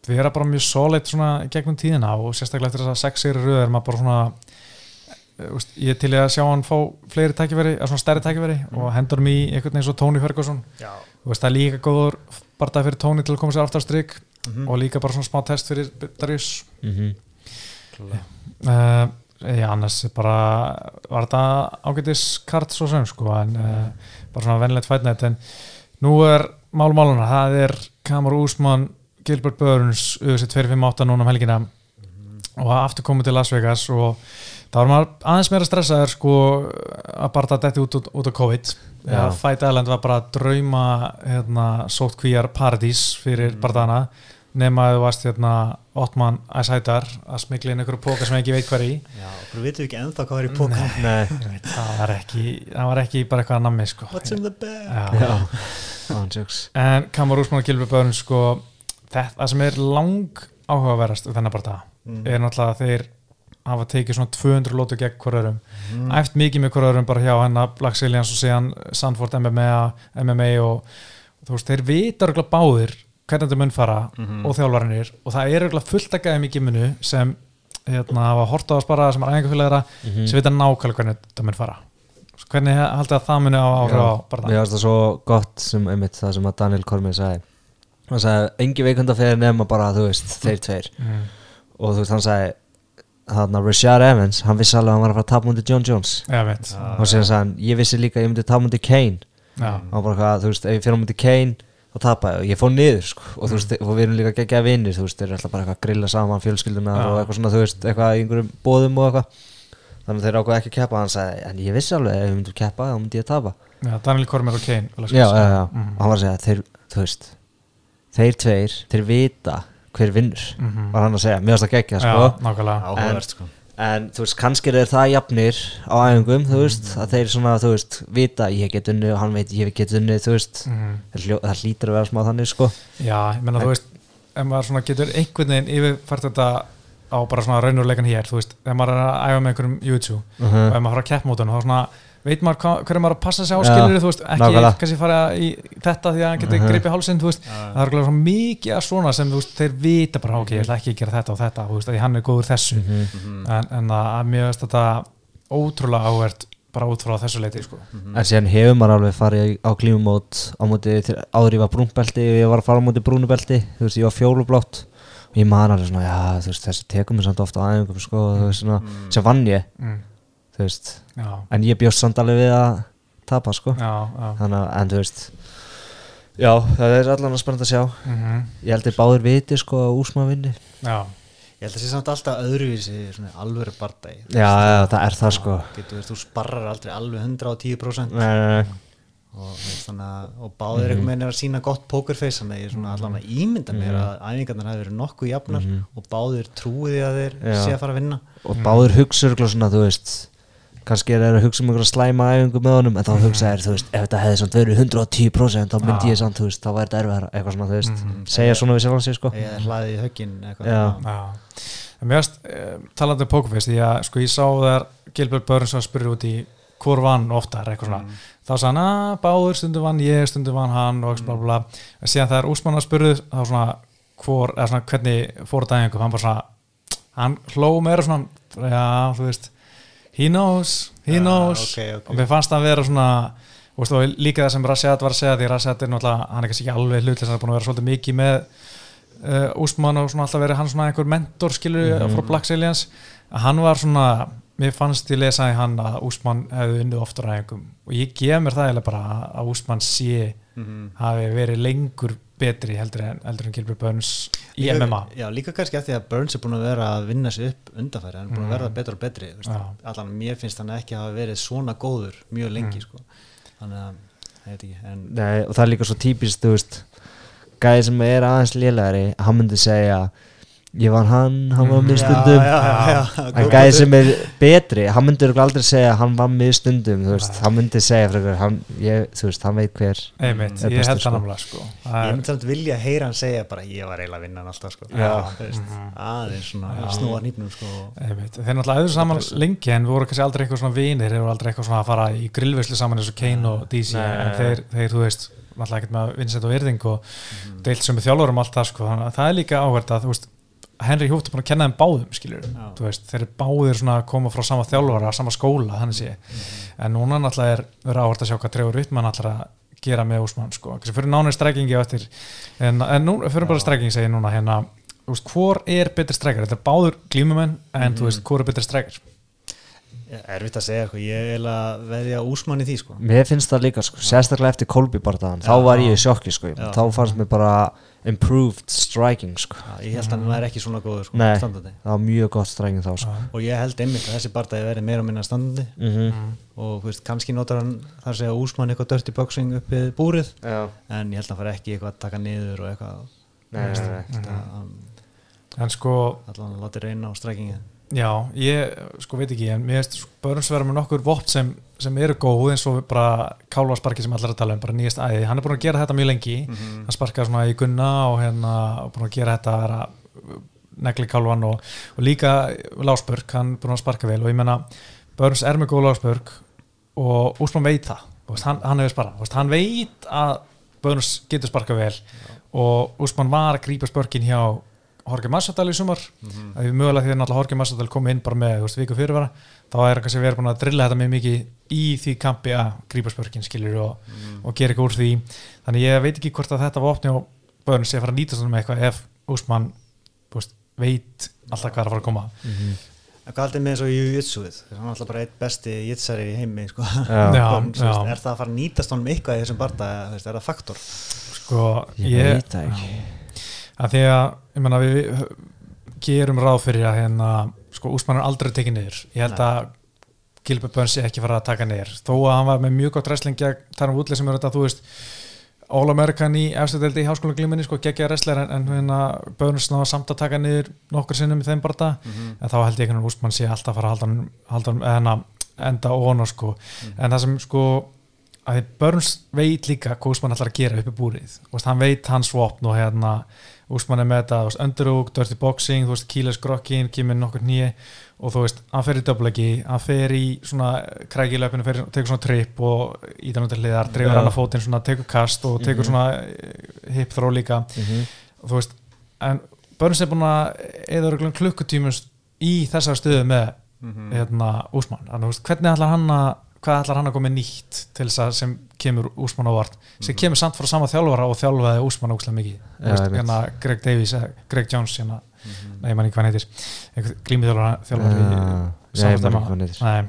S1: vera bara mjög solid svona gegnum tíðina og sérstaklega eftir þess að sex sigri röð er maður bara svona eh, þú veist, ég er til að sjá hann fá fleiri tækifæri, eða svona stærri tækifæri og hendur hann í einhvern veginn svo Tony Ferguson.
S3: Já.
S1: þú veist, það er líka góður bara það fyrir Tony til að koma sér aftur á strik
S3: Mhm.
S1: og líka bara svona smá test fyrir Darius
S2: Mhm.
S1: uh, já, annars bara var þetta ágætis kart svo sem sko, en uh, bara svona venlegt fætnætt en nú er málmáluna, það er Kamar Úsmann Gilbert Burns, auðvitað 258 núna um helgina og aftur komið til Las Vegas og það var maður aðeins meira stressaður sko að bara það detti út, út, út á COVID
S2: Já.
S1: Fight Island var bara drauma hérna, sótt kvíjar paradís fyrir mm. barðana nema að þú varst hérna, Ottman Æsætar að smikla inn einhverju póka sem ég ekki veit hver í
S3: Já, okkur vitum við ekki ennþá hvað er í póka
S2: Nei,
S1: það var ekki, það var ekki bara eitthvað að nammi sko.
S3: What's in the bag?
S1: Já.
S2: Ánsjóks
S1: en Kamar Úsmann og Gilbert Burns sko, þetta það sem er lang áhugaverðast við þennan bara
S3: Mm.
S1: er náttúrulega að þeir hafa tekið svona 200 lótu gegn hverjarum
S3: Mm.
S1: æft mikið með hverjarum bara hjá hennar Black Sillians og síðan Sandford MMA, MMA og þú veist, þeir vita örgulega báðir hvernig þetta mun fara
S3: Mhm.
S1: og þjálfarinir og það er örgulega fullt að gæðum í giminu sem hérna hafa hort á að spara sem er æfingafélagra
S2: Mhm.
S1: sem vita nákvæmlega hvernig þetta mun fara. Hvernig haldið að það muni á áhrif á bara
S2: Mér varst það svo gott sem einmitt það sem að Daniel Cormier sagði. Hann sagði, engi veikunda fyrir nema bara þú veist, þeir tveir.
S1: Mm.
S2: og þú veist, hann sagði hann að Rashad Evans, hann vissi alveg að hann var að fara að tapa mútið John Jones.
S1: Já.
S2: og síðan sagði hann, ég vissi líka að ég myndi tapa mútið Kane.
S1: Já,
S2: og bara hvað, þú veist, ef ég fyrir mútið Kane tapa ég og ég fór niður sko. Og þú veist, og við erum líka geggjaði vinnir þú veist, þeir eru alltaf bara eitthvað að grilla saman fjölskyldunar
S1: Já.
S2: og eitthvað svona, þú veist, eitthvað í einhverjum bóðum og eitthvað. Þannig að þeir ákveða ekki að keppa hann sagði, en ég vissi alveg ef ég myndi keppa þá myndi ég tapa.
S1: Já Daniel Cormier og Kane
S2: já, já, já,
S1: Mhm.
S2: og hann var að segja þeir, þú veist þeir tveir, þeir vita hver vinnur.
S1: Mhm.
S2: var hann að segja, mér varst að gegja sko.
S1: Já, nákvæmlega.
S3: Áhugavert sko
S2: en þú veist, kannski er það jafnir á æfingum, þú veist, að þeir svona þú veist, vita, ég get unni og hann veit ég get unni, þú veist,
S1: Mhm.
S2: það, hlýtur að vera smá þannig, sko
S1: Já, ég menna þú veist ef maður svona getur einhvern veginn yfirfært þetta á bara svona raunurleikan hér þú veist, ef maður er að æfa með einhverjum YouTube
S2: Mhm.
S1: og ef maður fara að keppmótun þá svona veit maður hva, hverju maður að passa sig á
S2: Já,
S1: skilur þú veist, ekki
S2: nákvæmlega.
S1: kannski fara í þetta því að hann getur
S2: Mhm.
S1: gripið hálsinn þú veist, það er alveg mikið að svona sem þú veist, þeir vita bara, ok, ég ætla ekki að gera þetta og þetta, þú veist, því hann er góður þessu.
S2: Mhm.
S1: en, en að, að mér veist þetta ótrúlega áhvert bara út frá þessu leiti, sko.
S2: En síðan hefur maður alveg farið á klímumót á móti, til- áður ég var brúnbelti og ég var að fara á móti brúnubelti þú veist, ég var fjólublátt. Og ég man alveg svona, já, þú veist, þessi tekum mér samt ofta æfingum, sko, þú veist, svona sem vann ég,
S1: mm.
S2: Þú veist
S1: Já,
S2: en ég bjóst samt alveg við að tapa, sko.
S1: Já, já.
S2: Þannig að, en þú veist já, það er allan að spennast að sjá.
S1: Mm
S2: ég held að báður viti, sko, að úsma vinni.
S1: Já,
S3: ég held að sé samt alltaf öðruvísi svona alvöru bardagi.
S2: Já, já, það er það, sko.
S3: Getur veist, þú sparrar aldrei alveg 110%
S2: nei, nei, nei.
S3: Og, og báðir einhvern veginn er að sína gott pokerface þannig að ég er svona allan að ímynda mér að æfingarnar hafi verið nokkuð jafnar og báðir trúið að þeir sé að fara að vinna.
S2: Og báður hugsa örugglega svona, þú veist kannski er það að hugsa um einhverja slæma æfingu með honum en þá hugsa þér, þú veist, ef þetta hefði samt verið 110% þá myndi ég samt, þú veist, þá væri þetta erfiðara eitthvað svona, þú veist, segja svona við sjálfan sig, sko.
S3: Eða hlaðið í höggin
S1: mér veist eh, talandi um Pokerface, því að sko ég sá þar Gilbert Burns að spyrja út í hvor vann oftar, eitthvað svona. Þá sagði hann að báður stundum vann ég, stundum vann hann og eitthvað bla bla bla. En síðan þegar Úsmann að spurðu he knows, he
S3: Já,
S1: knows
S3: ok, ok.
S1: og mér fannst það að vera svona veist, líka það sem Rashad var að segja því Rashad er náttúrulega, hann er kannski ekki alveg hlutlega hann er búin að vera svolítið mikið með uh, Úsmann og svona alltaf verið hann svona einhver mentor skilur
S2: Mhm.
S1: frá Black Aliens að hann var svona, mér fannst ég lesa í hann að Úsmann hefði unnið oftar aðeingum og ég gef mér það eiginlega bara að Úsmann sé
S3: Mhm.
S1: hafi verið lengur betri heldur en, en Gilbert Burns í
S3: Líka-
S1: MMA
S3: Já, líka kannski af því að Burns er búin að vera að vinna sig upp undanfæri, hann er búin að verða betur og betri allan mér finnst hann ekki hafa verið svona góður mjög lengi sko. þannig að, ég veit ekki en,
S2: Nei, og það er líka svo típist, þú veist gæði sem er aðeins lélegari hann myndi segja ég var hann, hann var með stundum.
S3: já, já, já,
S2: en gæði sem er betri hann myndi örugglega aldrei segja hann var með stundum þú veist, hann myndi segja frekar hann, ég, þú veist, hann veit hver
S1: einmitt,
S2: er
S1: ég held
S2: sko.
S1: það náttúrulega sko. Það
S3: ég myndi samt vilja heyra hann segja bara ég var eiginlega að vinna hann alltaf sko. Veist, aðeins svona snúa nýpnum sko.
S1: Þeir náttúrulega auðvitað saman lengi en við voru kannski aldrei eitthvað svona vinir, þeir voru aldrei eitthvað svona að fara í grillvislu saman eins og Kane og DC
S2: Nei.
S1: en þeir, þeir, þú veist, náttúrulega ekkert með vinsett og virðing og deilt sem við þjálfurum allt það sko, þannig að það er líka áverð að, þú veist, Henry Hútt er búin að kenna þeim báðum, skilur
S3: Já.
S1: þú veist, þeir eru báðir svona að koma frá sama þjálfara, sama skóla, þannig sé. En núna náttúrulega er verið áhvert að sjá hvað Trevor Wittmann náttúrulega að gera með Úsmann, sko, kannski fyrir nánir strekkingi á eftir, en, en nú, fyrir bara strekking segi ég núna, hérna, þú veist, hvor er betri strekkar, þetta er báður glímumenn en þú veist, hvor er betri strekkar
S3: erfitt að segja, sko. ég er að veðja úsmann í því sko.
S2: mér finnst það líka, sko, sérstaklega eftir Kolby barðaðan, þá var ég í sjokki, sko.
S3: Já.
S2: þá fannst mér bara improved striking, sko.
S3: Já, ég held að hann væri ekki svona góður sko,
S2: Nei.
S3: standandi.
S2: það var mjög gott striking þá, sko.
S3: Og ég held einmitt að þessi barndagi verið meira og minna standandi.
S2: Mm.
S3: Og þú veist, kannski notar hann þar segja úsmann eitthvað dirty boxing upp við búrið.
S2: Já,
S3: en ég held að hann fari ekki eitthvað að taka niður og eitthvað.
S2: Nei, nei, nei.
S3: mm. hann
S1: en sko,
S3: allan að láta reyna á strækingi
S1: já, ég sko veit ekki, en mér veist Börns vera með nokkur vopn sem, sem eru góð eins og bara Kálvarsparki sem allar að tala um bara nýjast æði, hann er búin að gera þetta mjög lengi. Hann sparkaði svona í gunna og hérna búin að gera þetta að vera negli Kálvan og, og líka Lásbörg, hann er búin að sparka vel. Og ég menna, Börns er með góð Lásbörg og Úsmann veit það. Veist, hann, hann hefur sparað, veist, hann veit að Börns getur sparkað vel og Úsmann var að grípa spörkin hjá Jorge Massadal í sumar
S3: Mhm.
S1: að við mögulega því að náttúrulega Jorge Massadal kom inn bara með veist, viku fyrirvara þá er hann kannski verið búin að drilla þetta mjög mikið í því kampi að grípa spörkin skilur og, og gera eitthvað úr því þannig ég veit ekki hvort að þetta vopni og börn sé að fara að nýta svona með eitthvað ef Úsmann veit alltaf hvað er að fara að koma
S3: En hvað haldið með eins og Jiu-Jitsuið? Hann er alltaf bara eitt besti jitsari í heimi sko.
S2: Já.
S1: Já,
S3: Burns, þú veist,
S1: já.
S3: Er það að fara að nýtast honum eitthvað í þessum barnda er það faktor?
S1: sko,
S2: ég veit það ekki
S1: að því að ég menna við gerum ráð fyrir að hérna sko Úsmann er aldrei tekið niður. Ég held að Gilbert Burns sé ekki fara að taka niður. Þó að hann var með mjög gott wrestling gegn Tarum Woodley sem er þetta þú veist All-American í efstu deldi í háskóla glíminni sko, geggja wrestler en, en hérna Börns náða samt að taka niður nokkur sinnum í þeim barða
S3: Mhm.
S1: en þá held ég ekki að Úsmann sé alltaf að fara að halda hann- hérna, enda óna sko. En það sem sko að því Börns veit líka hvað Úsmann ætlar að gera uppi búrið. Þú veist, hann veit hans vopn og hérna Úsmann er með þetta, þú veist, underhook, dirty boxing þú veist, kíles grokkin, kemur nokkur nýje og þú veist, hann fer í döblegi hann fer í svona krækilöpinu tekur svona tripp og ítan út til hliðar dreifur
S2: Já.
S1: hann að fótinn, svona tekur kast og tekur
S2: Mhm.
S1: svona eh, hip throw líka
S2: Mhm.
S1: og þú veist, en Börns er búin að eða örgulega klukkutímus í þessar stöðu með
S3: Mhm.
S1: hérna, Úsmann, þannig þú veist, hvernig ætlar hann að hvað ætlar hann að koma nýtt til þess að sem kemur Úsmann ávart sem kemur samt frá sama þjálfara og þjálfaði Úsmann ógslag mikið, hérna Greg Davies, eða Greg Jones hérna,
S3: Mhm.
S1: nei, ég man ekki hvað glými þjálfara, þjálfari
S2: heitir.
S1: Nei.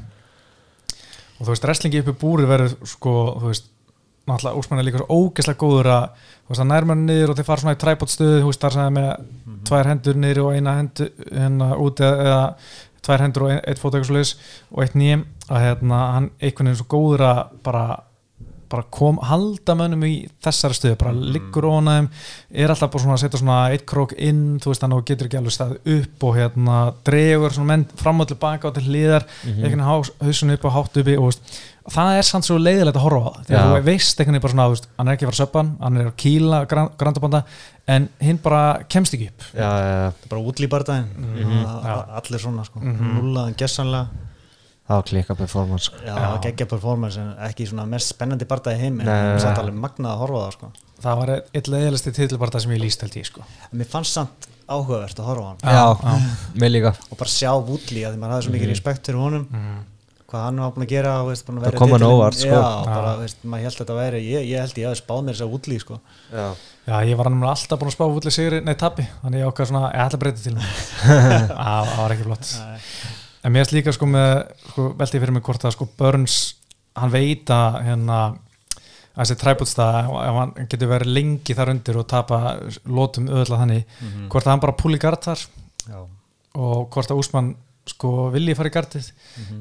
S1: og þú veist, wrestlingi uppi búri verður sko, þú veist náttúrulega Úsmann er líka svo ógeðslega góður að þú veist, hann nær mann niður og þeir fara svona í tripod stöðu þú veist, sem er með tvær hendur niður og eina hendur hérna út eða, eða tvær hendur og ein, eitt fót og eitt nýjum að hérna, hann einhvern veginn svo góður að bara bara kom, halda mönnum í þessari stöðu, bara liggur ónaðum er alltaf bara svona að setja svona eitt krók inn, þú veist, þannig að þú getur ekki alveg stað upp og hérna dregur svona menn fram og tilbaka og til hliðar
S2: Mhm.
S1: einhvern veginn hausun upp og hátt uppi og veist, það er samt svo leiðilegt að horfa á það þegar þú veist einhvern veginn bara svona, þú veist, hann er ekki að fara að söppa hann, hann er að kýla grandabanda en hinn bara kemst ekki upp.
S2: Já, já, já,
S3: er bara útlýbardaginn
S1: Mhm. Já.
S3: allir svona sko.
S1: Mhm.
S3: nullaðan gessanlega.
S2: Það var klikka performance sko.
S3: já, geggja performance en ekki svona mest spennandi bardagi heim en það er alveg magnað að horfa á það sko.
S1: Það var eitt leiðilegsti titilbarta sem ég líst held ég sko.
S3: En mér fannst samt áhugavert að horfa á hann.
S2: Já,
S1: já.
S2: mér líka.
S3: Og bara sjá Woodley að því maður hafði svo mikið respekt fyrir honum.
S1: Mm.
S3: Hvað hann var búin að gera veist, búin að
S2: Það kom hann óvart, sko.
S3: maður held að þetta væri ég, ég held ég hafi spáð mér þess að Woodley sko.
S2: Já,
S1: Já, ég var annars alltaf búin að spá vulli sigri, nei tappi, þannig ég ákvað svona, ég ætla að breyta til hann. Það var ekki flott. En mér erst líka sko með, sko, veldi fyrir mig hvort að sko Burns, hann veit að hérna, að þessi træbútstað, ef hann getur verið lengi þar undir og tapa lótum öðla þannig, hvort að hann bara púli gard þar
S3: já,
S1: og hvort að Úsmann sko vilji fara í gardið.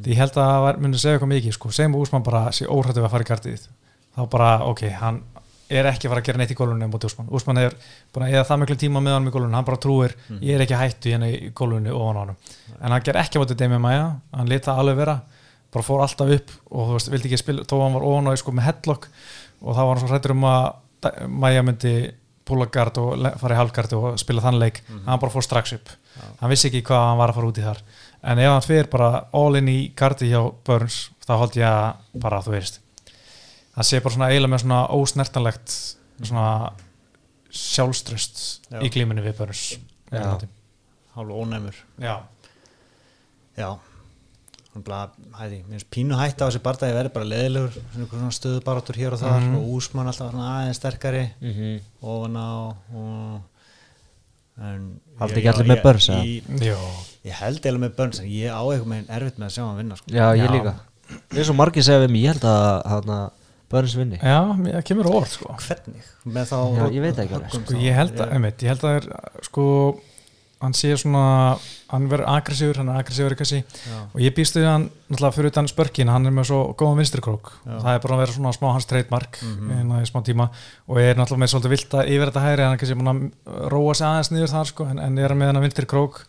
S1: Því ég held að það var- muni segja eitthvað mikið sko, segjum Úsmann bara sé óhrættu við að fara í gardið. Þá bara, ok, hann er ekki að fara að gera neitt í gólunni mútið Úsmann Úsmann er búin að eða það miklu tíma með hann í gólunni hann bara trúir, ég er ekki hættu hérna í gólunni ofan á hann, en hann ger ekki mútið Demi Maja, hann leta alveg vera bara fór alltaf upp og þú veist, vildi ekki spila þó hann var ofan á sko með headlock og þá var hann svo hrættur um að Maja myndi púla gard og fara í halvgard og spila þann leik, hann bara fór strax upp. Hann vissi ekki hvað hann var að fara út í þar en ef hann fyrir bara all in í gardi hjá Burns, þá held ég að bara þú veist það sé bara svona eiginlega með svona ósnertanlegt svona sjálfströst
S3: Já.
S1: í glímunni við Burns
S2: Já.
S3: hálf ónæmur
S1: já,
S3: já mér finnst pínu hætt á þessi bardagi verið bara leðilegur svona, stöðubarátur hér og þar
S1: Mhm.
S3: og úsmann alltaf aðeins sterkari
S2: Mhm.
S3: ofan á og
S2: Haldi ekki allir með eða?
S3: ég, held eða með Burns en ég. Á eitthvað með erfitt með að sjá hann vinna sko.
S2: Já, ég líka. Það er svo margir segja við mig, ég held að Burns vinni.
S1: Já, það kemur óvart sko.
S3: Hvernig? Með þá
S2: Já, ég veit ekki alveg.
S1: Sko, ég held að, einmitt, ég held að er, sko, hann sé svona hann verður aggressífur, hann er aggressífur kannski
S3: Já.
S1: og ég býst við hann náttúrulega fyrir utan spörkin, hann er með svo góðan vinstrikrók það er bara að vera svona smá hans trademark
S3: Mhm.
S1: hérna í smá tíma og ég er náttúrulega með svolítið vilt að yfir þetta hægri hann er kannski búin að róa sig aðeins niður þar sko, en, en ég er með hann vinstrikrók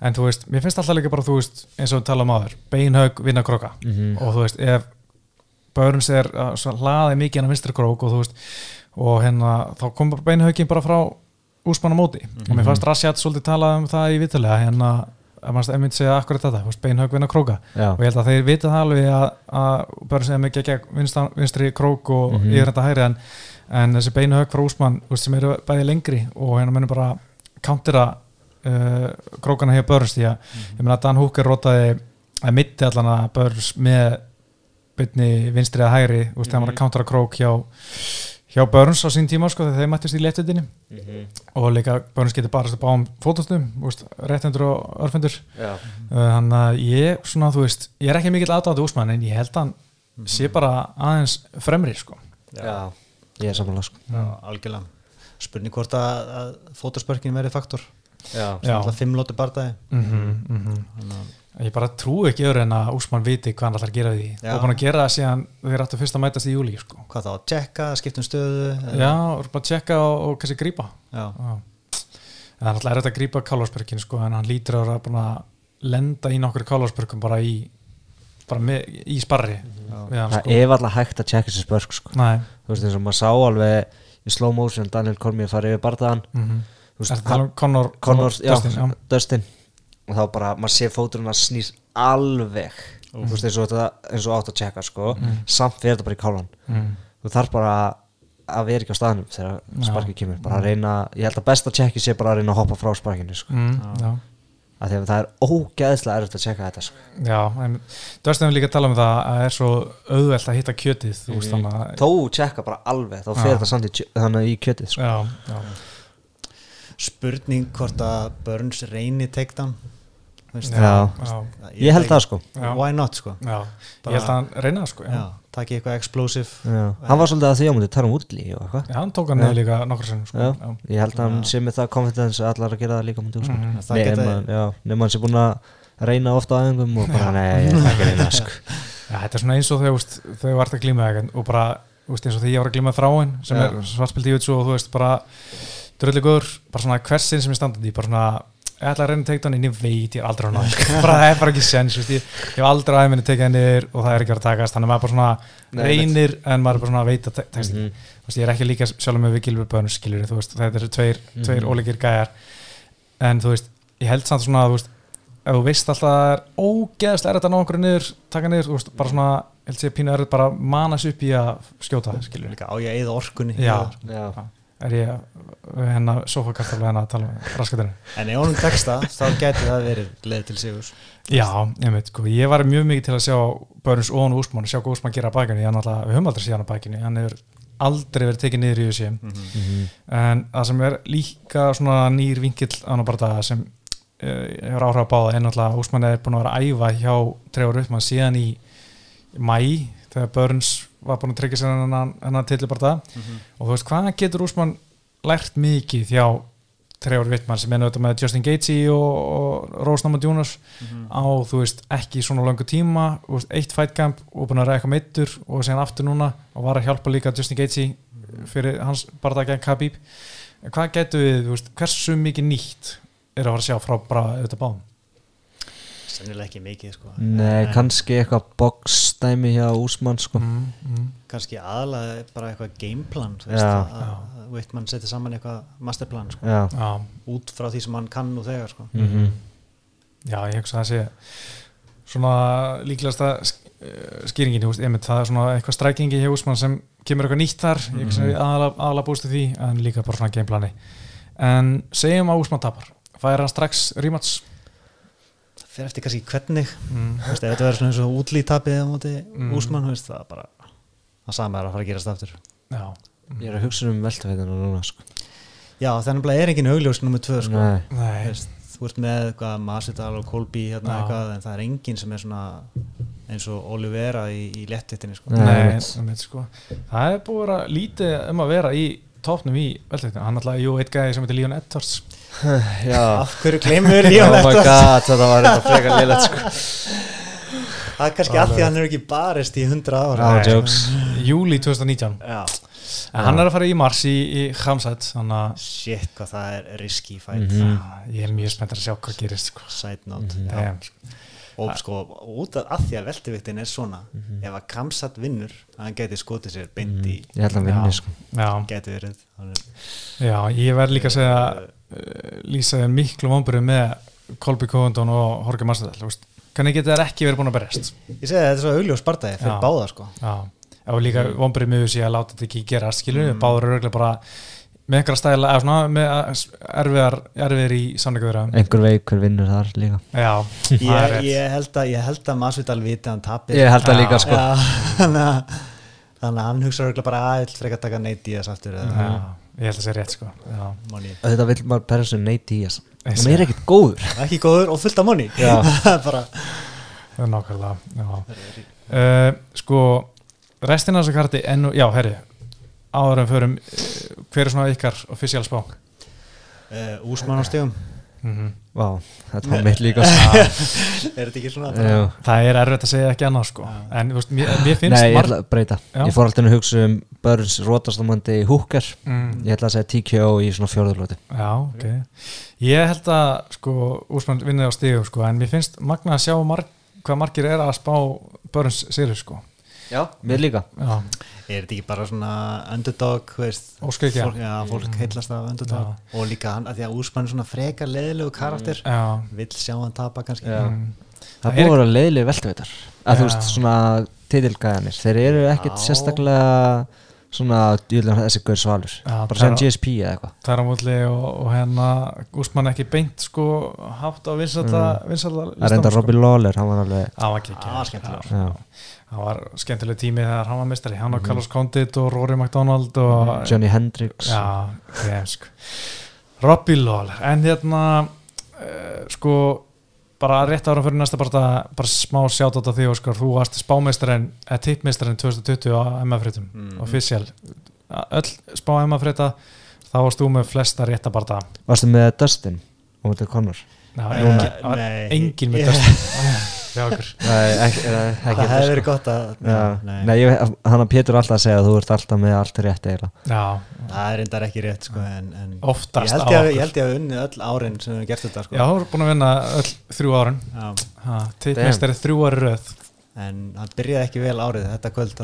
S1: en þú veist, mér finnst alltaf líka bara þú veist, eins og við tala um aður, beinhaug vinna króka
S2: Mhm.
S1: og þú veist, ef Börns er uh, svo hlaði mikið hann að vinstri krók og þú veist, og hérna þá kom beinhaugin bara frá úsmann á móti. Og mér fannst Rasjad svolítið talað um það í vitulega hérna, ef maður einmitt segja akkurat þetta, þú veist, beinhaug vinna króka.
S2: Já,
S1: og ég held að þeir vita það alveg að, að Börns er mikið gegn vinstri, vinstri krók og
S2: Mhm.
S1: yfir þetta hægri en, en þessi beinhaug frá úsmann sem eru bæði lengri og hérna munum bara countera uh, krókana hér Börns því að ég meina að Dan Hooker rotaði að mitti allan að Börns með byrni vinstri að hægri þegar hann var að countera krók hjá hjá Börns á sín tíma sko þegar þeir mættist í leftundinni
S2: Mhm.
S1: og líka Börns getur bara að báum fótastum, réttendur og örfendur.
S2: Já.
S1: þannig að ég svona þú veist, ég er ekki mikill aðdáðið úsmann en ég held að hann sé bara aðeins fremri sko.
S2: Já. Ég er samanlega sko.
S3: Já, algjörlega. Spurning hvort að, að fótaspörkin verði faktor.
S2: Já,
S1: Já.
S3: alltaf fimm lótu bardagi.
S1: Mm -hmm,
S3: Þannig að-
S1: ég bara trú ekki öðru en að Úsmann viti hvað hann ætlar að gera við því
S3: Já.
S1: og búin að gera það síðan þeir áttu fyrst að mætast í júli sko.
S3: hvað þá, tjekka, skiptum stöðu
S1: já, bara tjekka og, og kannski grípa
S3: já.
S1: Já. Það er alltaf erfitt að grípa Kálvarsbergin sko, en hann lítur að vera búin að lenda í nokkur Kálvarsbergum bara í bara með, í sparri við hann,
S2: það
S1: sko.
S2: er alltaf hægt að tjekka sér spörk sko.
S1: Nei,
S2: þú veist eins og maður sá alveg í slow motion Daniel Cormier farið yfir bardaðan
S1: mm
S2: þú veist,
S1: það um Conor,
S2: Connor, já,
S1: Dustin, já.
S2: Dustin og þá bara, maður sé fóturinn að snýst alveg þú veist eins og, þetta, eins og átt að tjekka sko. samt fyrir þetta bara í kálan
S1: Mm.
S2: þú þarf bara að vera ekki á staðnum þegar
S1: Já.
S2: sparkið kemur bara að reyna, ég held að besta tjekki sé bara að reyna að hoppa frá sparkinu sko.
S1: Mm,
S2: að því að það er ógeðslega erfitt að tjekka þetta sko.
S1: já, en Dustin vil líka tala um það að það er svo auðvelt að hitta kjötið þú veist þannig að
S2: þó tjekka bara alveg, þá fer
S1: Já.
S2: þetta samt í, í kjötið sko.
S1: já, já,
S3: spurning hvort að Burns reyni takedown Veist,
S2: Já.
S1: já,
S2: ég held það sko
S1: Já.
S3: why not sko
S1: já. ég held að hann reyna það sko
S3: taki eitthvað explosive
S2: Já. hann var svolítið að því á mútið Tarum
S1: Já, hann tók hann niður líka nokkur sem sko.
S2: Ég held að hann sé með það confidence allar að gera það líka sko.
S1: Mhm.
S3: Það geta-
S2: nema, já, nema hann sé búin að reyna ofta á aðeingum og bara nei, ég ætla ekki reyna sko.
S1: Já, þetta er svona eins og þegar þú ert að glíma og bara eins og þegar ég var að glíma þráin sem
S2: Já.
S1: er svartspilt í og þú veist bara dröldi góður, bara svona hversin sem er standandi bara svona, ég ætla að reyna að tekta hann en ég veit ég er aldrei hann bara það er bara ekki sens, ég, ég hef aldrei aðeins minni tekið hann niður og það er ekki verið að takast þannig að maður bara svona
S2: Nei,
S1: reynir en maður bara svona að veita te textin
S2: Mhm.
S1: þú veist, ég er ekki líka sjálf með við þú veist, þetta eru tveir, tveir
S2: Mhm.
S1: ólíkir gæjar en þú veist, ég held samt svona að þú veist, ef þú veist alltaf að það er ógeðslega erfitt að ná okkur niður, taka niður, þú veist, bara svona held sé pínu erfitt bara að mana sig upp í að skjóta, skilur
S3: líka á ég að eyða orkunni
S1: Já.
S2: já.
S1: Er ég hennar sofakartaflega hennar að tala um raskatinu
S3: en honum tekst það, þá gæti það verið leið til sigurs.
S1: Já, ég veit, sko, ég var mjög mikið til að sjá Börns og hann Úsmann, sjá hvað Úsmann gera að bækinu, ég hann alltaf, við höfum aldrei séð hann að bækinu hann hefur aldrei verið tekið niður í þessi
S2: Mhm.
S1: en það sem er líka svona nýr vinkill á hann bara sem uh, hefur áhrif að báða náttúrulega að Úsmann er búin að vera að æfa hjá Trevor Uppmann síðan í mæ þegar Burns var búin að tryggja sér hennan, hennan tilli bara það og þú veist hvað getur Úsmann lært mikið hjá Trevor Wittmann sem er náttúrulega með Justin Gaethje og, og Rose Namond Jonas á þú veist ekki svona langu tíma veist, eitt fight camp og búin að eitthvað meittur og síðan aftur núna og var að hjálpa líka Justin Gaethje fyrir hans bara gegn Khabib. Hvað getur við, veist, hversu mikið nýtt er að fara að sjá frá bara auðvitað báðum
S3: sennilega ekki mikið sko.
S2: Nei,
S3: En
S2: kannski eitthvað boxdæmi hjá Úsmann sko.
S1: mm, mm.
S3: kannski aðalega bara eitthvað gameplan þú veist, að, að Wittmann setja saman eitthvað masterplan sko,
S2: Já,
S1: Já,
S3: út frá því sem hann kann nú þegar sko.
S2: mhm.
S1: Já, ég hugsa að það sé svona líklegasta sk- eh, skýringin, veist, einmitt, það er svona eitthvað strækingi hjá Úsmann sem kemur eitthvað nýtt þar. Ég hugsa að aðalega, aðalega bústu því en líka bara svona gameplani en segjum að Úsmann tapar. Fær hann strax rematch
S3: fer eftir kannski hvernig
S1: mm.
S3: Þú veist, ef þetta verður svona eins og útlítapið á móti
S1: Mm.
S3: Úsmann, veist, það er bara það sama er að fara að gerast aftur
S1: Já,
S2: Ég er að hugsa um veltafeitina núna sko.
S3: já, þannig að er engin augljós nummer tvö sko.
S2: Nei,
S3: Þú
S1: nei,
S3: veist, þú ert með eitthvað Masvidal og Kolby hérna eitthvað, en það er engin sem er svona eins og Olivera í, í lettittinni sko.
S2: Nei.
S1: sko. það er búið að vera lítið um að vera í topnum í veltektinu, hann alltaf, jú, eitt gæði sem heitir Leon Edwards
S3: af hverju gleymur
S2: Oh
S3: Leon
S2: my god, þetta var eitthvað frekar liðlegt sko.
S3: það er kannski af því að hann er ekki barist í 100 ára
S2: Já, jokes
S1: júli 2019
S3: já.
S1: en hann er að fara í mars í, í Hamsat
S3: shit hvað það er risky fight
S2: Mhm.
S1: ah, ég er mjög spennt að sjá hvað gerist sko.
S3: side note
S2: Mhm.
S3: já.
S1: Damn.
S3: og sko út af, því að veltiviktin er svona
S2: Mhm.
S3: ef að Kamsat vinnur hann geti skotið sér beint í
S2: Ég held að hann
S1: Já.
S2: vinni sko.
S3: er,
S1: já, ég verð líka að segja uh, lýsa þér miklu vonbyrðu með Kolby Covendon og Jorge Masvidal þú veist, hvernig getur þær ekki verið búin að berjast?
S3: Ég segi að þetta er svo augljós spartaði fyrir
S1: Já.
S3: báða sko.
S1: Já, og líka mm. vonbyrðu með þessi að láta þetta ekki gera skilur, mm. báður eru örugglega bara með einhverja stæla, eða svona með erfiðar, erfiðar í samningaður
S2: Einhver veik hver vinnur þar líka.
S1: Já,
S3: ég, ég held að, ég held að Masvidal viti að hann tapir.
S2: Ég held að
S1: Já.
S2: líka sko.
S3: Já, þannig að þannig að hann hugsa örugglega bara að vil frekar taka Nate Diaz aftur eða
S1: já, ég held að það sé rétt sko. Já,
S3: money.
S2: Þetta vil maður perra sem Nate Diaz
S1: Ég
S2: Hann er ekkert góður.
S3: Ekki góður og fullt af money.
S2: Já.
S3: bara
S1: það er nákvæmlega já. Uh, sko restina af þessu karti enn og, já, herri áður en förum uh, hver er svona ykkar official spá
S3: uh, Úsmann á stegum
S1: Mhm.
S2: Vá, þetta var mitt líka.
S3: Er þetta ekki svona
S1: það er erfitt að segja ekki annað sko. En veist, mér, mér finnst
S2: Nei, ég ætla að breyta.
S1: Já.
S2: Ég fór alltaf að hugsa um Burns rótastamandi Hooker
S1: mm,
S2: Ég ætla að segja TKO í svona fjórðurlóti
S1: já, ok. Ég held að sko úrsmann vinnið á stígu sko en mér finnst magna að sjá marg, hvað margir er að spá börns sérir sko.
S2: Já, mér líka.
S1: Já,
S3: er þetta ekki bara svona underdog þú veist,
S1: Óskhyggja.
S3: fólk, já, fólk heillast af underdog og líka hann, að því að úrsmann er svona frekar leðilegu karakter
S1: já,
S3: vill sjá hann tapa kannski
S2: Já.
S1: mm,
S2: Það
S1: er
S2: búið að vera leiðileg veltuveitar að
S1: Já.
S2: þú veist svona titilgæðanir þeir eru ekkert
S3: Já.
S2: sérstaklega svona djúlega þessi gaur svalur
S1: Já,
S2: bara sem
S1: er-
S2: GSP eða eitthvað
S1: það er á múli og, og hérna úrsmann ekki beint sko hátt á vinsalla mm. vinsalla
S2: Það er enda Robbie Lawler, hann var alveg
S1: Það var ekki
S3: Það var skemmtilegur.
S2: Já.
S1: Það var skemmtileg tími þegar hann var mistari Hann og Carlos Condit og Rory McDonald og
S2: Johnny Hendricks.
S1: Já, kremsk Robbie Lawler. En hérna uh, sko bara rétt ára fyrir næsta bara, bara smá sjátt á því Óskar, þú varst spámeistarinn eða tippmeistarinn 2020 á MF-fritum
S3: Mhm.
S1: official. Öll spá MF-frita þá varst þú með flesta rétta bara
S2: Varstu með Dustin? Og
S3: Eh,
S1: það var
S3: nei.
S1: engin með
S3: Ég- það hefði
S2: sko.
S3: verið gott að nei,
S2: hann að Pétur alltaf segja að þú ert alltaf með allt rétt
S1: Já,
S3: það er reyndar ekki rétt sko, en, en
S1: Oftast
S3: ég held
S1: á
S3: ég, að,
S1: okkur.
S3: ég held ég að unnið öll árin sem við hefum gert þetta sko.
S1: já, þú er búin að vinna öll þrjú árun
S3: Já.
S1: tippmeistari þrjú ári röð
S3: en það byrjaði ekki vel árið þetta kvöld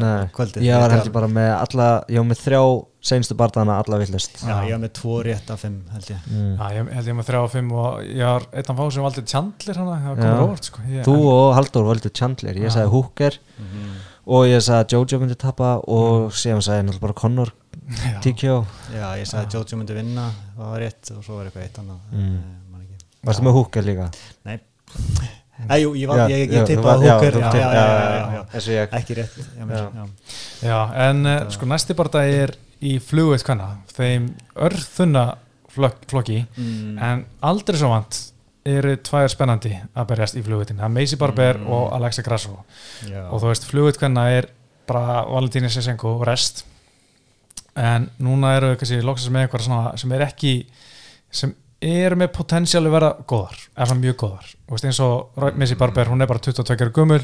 S1: Nei,
S3: kvöldið
S2: ég var heldur bara með alla ég var með þrjá seinstu barndana alla villist
S3: já, ég var með tvo rétt af fimm held ég
S2: mm.
S1: Já, ég held ég með þrjá og fimm og ég var einn af fá sem valdi Chandler hana, sko. ég,
S2: Þú og Halldór völdu Chandler ég
S1: Já.
S2: sagði Hooker og ég sagði Jojo myndi tappa og síðan sagði ég náttúrulega bara Connor TKO
S3: já, ég sagði Jojo myndi vinna það var rétt og svo var eitthvað eitt annað
S2: Mm.
S3: Eh, man ekki.
S2: Varstu með Hooker líka?
S3: nei Æ, jú, ég, var,
S2: Já,
S3: ég,
S2: já,
S3: ég
S2: þú
S3: tippaði
S2: já,
S3: húkur já, já, já, já, já,
S2: ég
S3: ekki rétt já,
S2: Já.
S3: já.
S1: já, en uh, sko næsti bara er í flugveit hvenna þeim örþunna flok, flokki
S3: Mm.
S1: en aldrei svo vant eru tvær spennandi að berjast í flugveitin það er Macy Barber
S3: Mm.
S1: og Alexa Grasso
S3: Já.
S1: og þú veist, flugveit hvenna er bara Valentíni Sesenko og rest en núna eru kannski loksast með eitthvað svona sem er ekki sem er með potensiáli vera góðar er það mjög góðar. Veist, eins og Macy Barber, hún er bara 22 ára gummul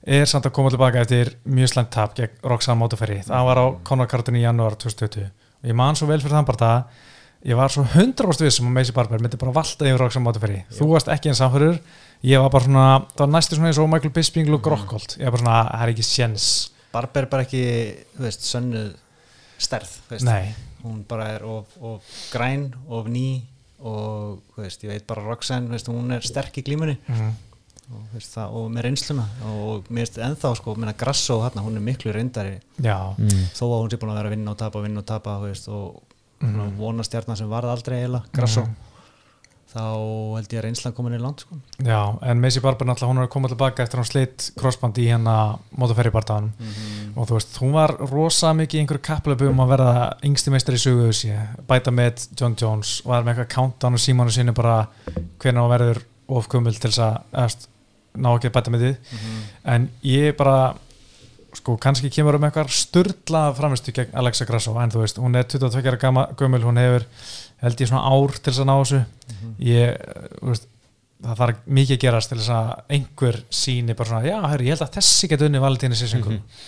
S1: er samt að koma tilbaka eftir mjög slæmt tap gegn Roxanne Mótaferi það var á Conor Carton í janúar 2020 og ég man svo vel fyrir þann bara það ég var svo 100% vissum að Macy Barber myndi bara valta yfir Roxanne Mótaferi þú varst ekki einn samfyrir ég var bara svona, það var næstu svona eins og Michael Bisping og Grokkholt, ég var bara svona, það er ekki séns.
S3: Barber er bara ekki þú veist, sönnuð stærð þú veist.
S1: nei,
S3: hún bara er of, of græn, of ný og þú veist, ég veit bara Roxanne veist, hún er sterk í glímunni
S1: mm
S3: og, veist, það, og með reynsluna og mér veist ennþá sko, minna Grasso hérna, hún er miklu reyndari
S1: já,
S2: mm.
S3: þó að hún sé búin að vera að vinna og tapa, vinna og tapa þú veist, og mm
S1: Mhm.
S3: vonastjarnar sem varð aldrei Grasso
S1: Mhm.
S3: Þá held ég að reynslan komin í land sko.
S1: já, en Macy Barber náttúrulega hún er að koma tilbaka eftir að hún sleitt crossband í hérna Mótaferi bardaðan og þú veist, hún var rosa mikið í einhverju kapplöpu um að verða yngsti meistari í sögu bæta með John Jones og var með eitthvað countdown og símanu sinni bara hvernig hún verður ofkumul til þess að ná ekki að bæta með því en ég bara sko kannski kemur um eitthvað sturla framistu gegn Alexa Grasso en þú veist, hún er 22 ára gama- gömul hún hefur held ég svona ár til þess að ná þessu ég, þú veist það þarf mikið að gerast til þess að einhver síni bara svona, já, herri, ég held að þessi geti unni valentíni sísingum
S2: Mhm.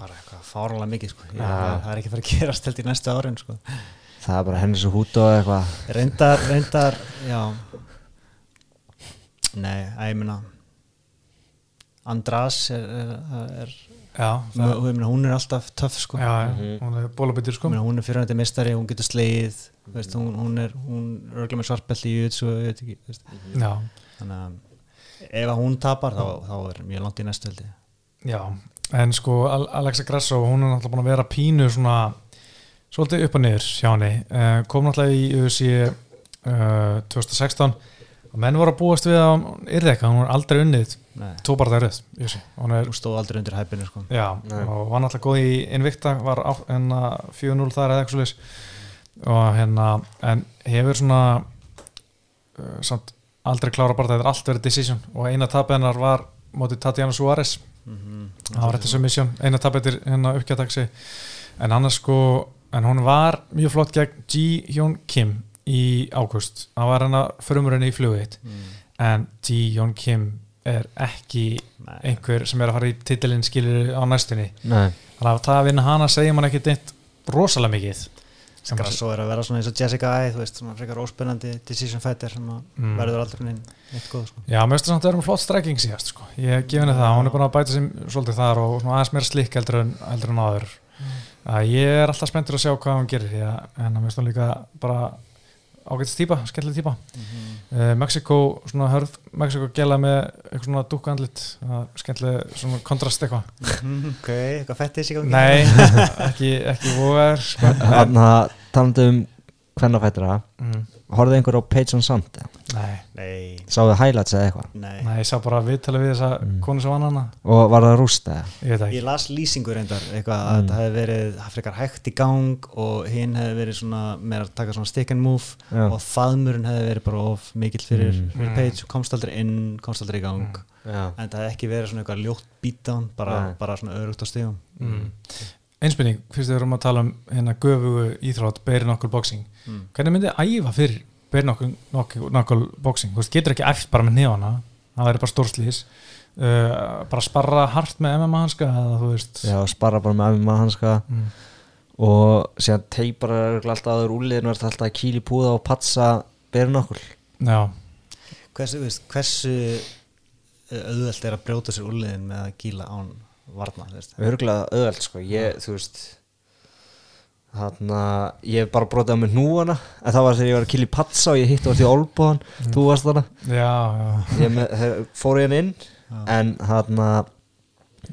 S3: bara eitthvað fárlega mikið sko. ég, það er ekki fara að gerast held í næsta árin sko.
S2: Það er bara henni svo hút og eitthvað
S3: reyndar, reyndar já nei, að ég meina András er, er, er
S1: já,
S3: Mö,
S1: það,
S3: ég meina, hún er alltaf töff sko.
S1: já,
S2: Mhm.
S1: hún er bólabyttir sko
S3: hún er fyrirhandi mistari, hún getur slegið veist, hún, hún er, hún er örugglega með svartbelti í jutsu, ég veit ekki veist.
S1: já,
S3: þannig að ef að hún tapar þá, þá er mjög langt í næstu held ég
S1: já, en sko Al- Alexa Grasso, hún er náttúrulega búin að vera pínu svona, svolítið upp og niður hjá henni, uh, kom náttúrulega í UFC uh, 2016 og menn voru að búast við að hún yrði eitthvað, hún er aldrei unnið
S3: Nei,
S1: tó bara það röð, hún er
S3: hún stóð aldrei undir hæpinu sko.
S1: Já, og var náttúrulega góð í Invicta, var hérna 4-0 þar eða eitthvað og hérna, en hefur svona uh, samt aldrei klára bara það er allt verið decision. Og eina tapið hennar var mótið Tatjana Suárez.
S3: Mm
S1: það var þetta submission, eina tapið til hérna uppgæðdagssi en hann er sko, en hún var mjög flott gegn Ji Hyun Kim í ágúst hann var hann að frumurinn í flugveit
S3: Mm.
S1: en Ji Young Kim er ekki
S3: Nei.
S1: einhver sem er að fara í titilinn skilur á næstunni
S2: Nei,
S1: þannig að það að vinna hana segja mann ekki neitt rosalega mikið Sem bara-
S3: Grasso er að vera svona eins og Jessica Ai þú veist, svona frekar óspennandi decision fighter sem
S1: Mm.
S3: verður aldrei eitt góð sko.
S1: Já, mér finnst það að vera með flott strekking síðast sko. ég gef henni það, hún er búin að bæta sem svolítið þar og svona aðeins meira slikk heldur en, en áður að ég er alltaf spenntur að sjá hvað hún gerir en mér finnst hún líka bara ágætist típa, skemmtileg típa. Uh, Mexiko, svona hörð Mexiko gela með eitthvað svona dúkka andlit uh, skemmtileg svona kontrast eitthvað.
S3: Ok, eitthvað fettis í gangi?
S1: Nei, ekki, ekki vogar sko.
S2: hann að talandi um hvernafættura
S1: mm,
S2: Horfðu einhver á Page and Sand
S1: Nei,
S3: nei,
S2: Sáðu highlights eða eitthvað
S3: nei.
S1: nei, ég sá bara viðtalið við þessa
S2: Mm.
S1: konu sem vann hana
S2: Og var það rúst eða?
S1: Ég veit það
S3: ég
S1: ekki
S3: las lýsingur reyndar eitthvað að
S2: Mm.
S3: það hefði verið frekar hægt í gang og hinn hefði verið svona með að taka svona stick and move
S2: Já.
S3: og faðmurinn hefði verið bara of mikill fyrir,
S2: Mm.
S3: fyrir
S1: Mm.
S3: page, komst aldrei inn komst aldrei í gang
S2: Já.
S3: en það hefði ekki verið svona eitthvað ljótt beatdown bara, bara svona örugt á stíðum
S1: mm. Einspinning, fyrst við erum að tala um hérna göfugu íþrótt, beiri nokkur boxing
S3: mm.
S1: hvernig myndi æfa fyrir beiri nokkur, nokkur, nokkur boxing þú veist, getur ekki æft bara með nefana það væri bara stórslýs uh, bara sparra hart með MMA hanska eða þú veist
S2: Já, sparra bara með MMA hanska
S1: mm.
S2: og síðan teipar alltaf aður úliðin og er alltaf að kýli púða og patsa berin okkur
S3: Mm.
S1: já,
S3: hversu, þú veist, hversu eh, auðvelt er að brjóta sér úrliðin með að gíla án varna?
S2: Örgulega auðveld sko. Ég, þú veist Þannig að ég bara brotið á mig núana en það var þegar ég var að kýli patsa og ég hitt og var því olbúan, þú varst þarna.
S1: Já, já.
S2: ég með, fór hann inn. En hann að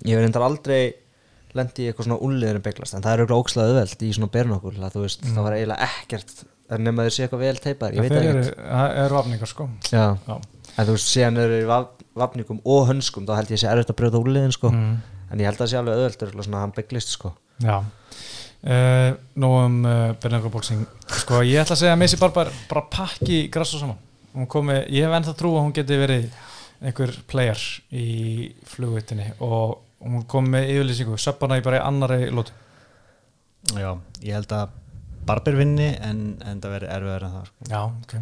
S2: ég hef reyndar aldrei lendi í eitthvað svona úliðinu beiglast en það er auðvitað ókslega auðveld í svona bernokul að þú veist, það var eiginlega ekkert nema þau sé eitthvað vel teipar, ég veit
S1: það
S2: það
S1: er, það er vafningar sko.
S2: Já,
S1: já.
S2: en þú veist, síðan eru í vaf, vafningum og hönskum, þá held ég sé erfitt að brjóta úliðin sko,
S1: Mm.
S2: En ég held að það sé alveg örugglega svona að hann beiglist sko.
S1: Já. Uh, Nú um uh, Bernardo-boxing Sko ég ætla að segja að Messi Barbar bara pakki grass og saman hún komi, Ég hef ennþá trú að hún geti verið einhver player í flugvitinni og hún kom með yfirlýsingu söppana í bara í annari lótu
S3: já, ég held að Barber vinni en, en það verið erfiðar en það sko.
S1: Já, ok.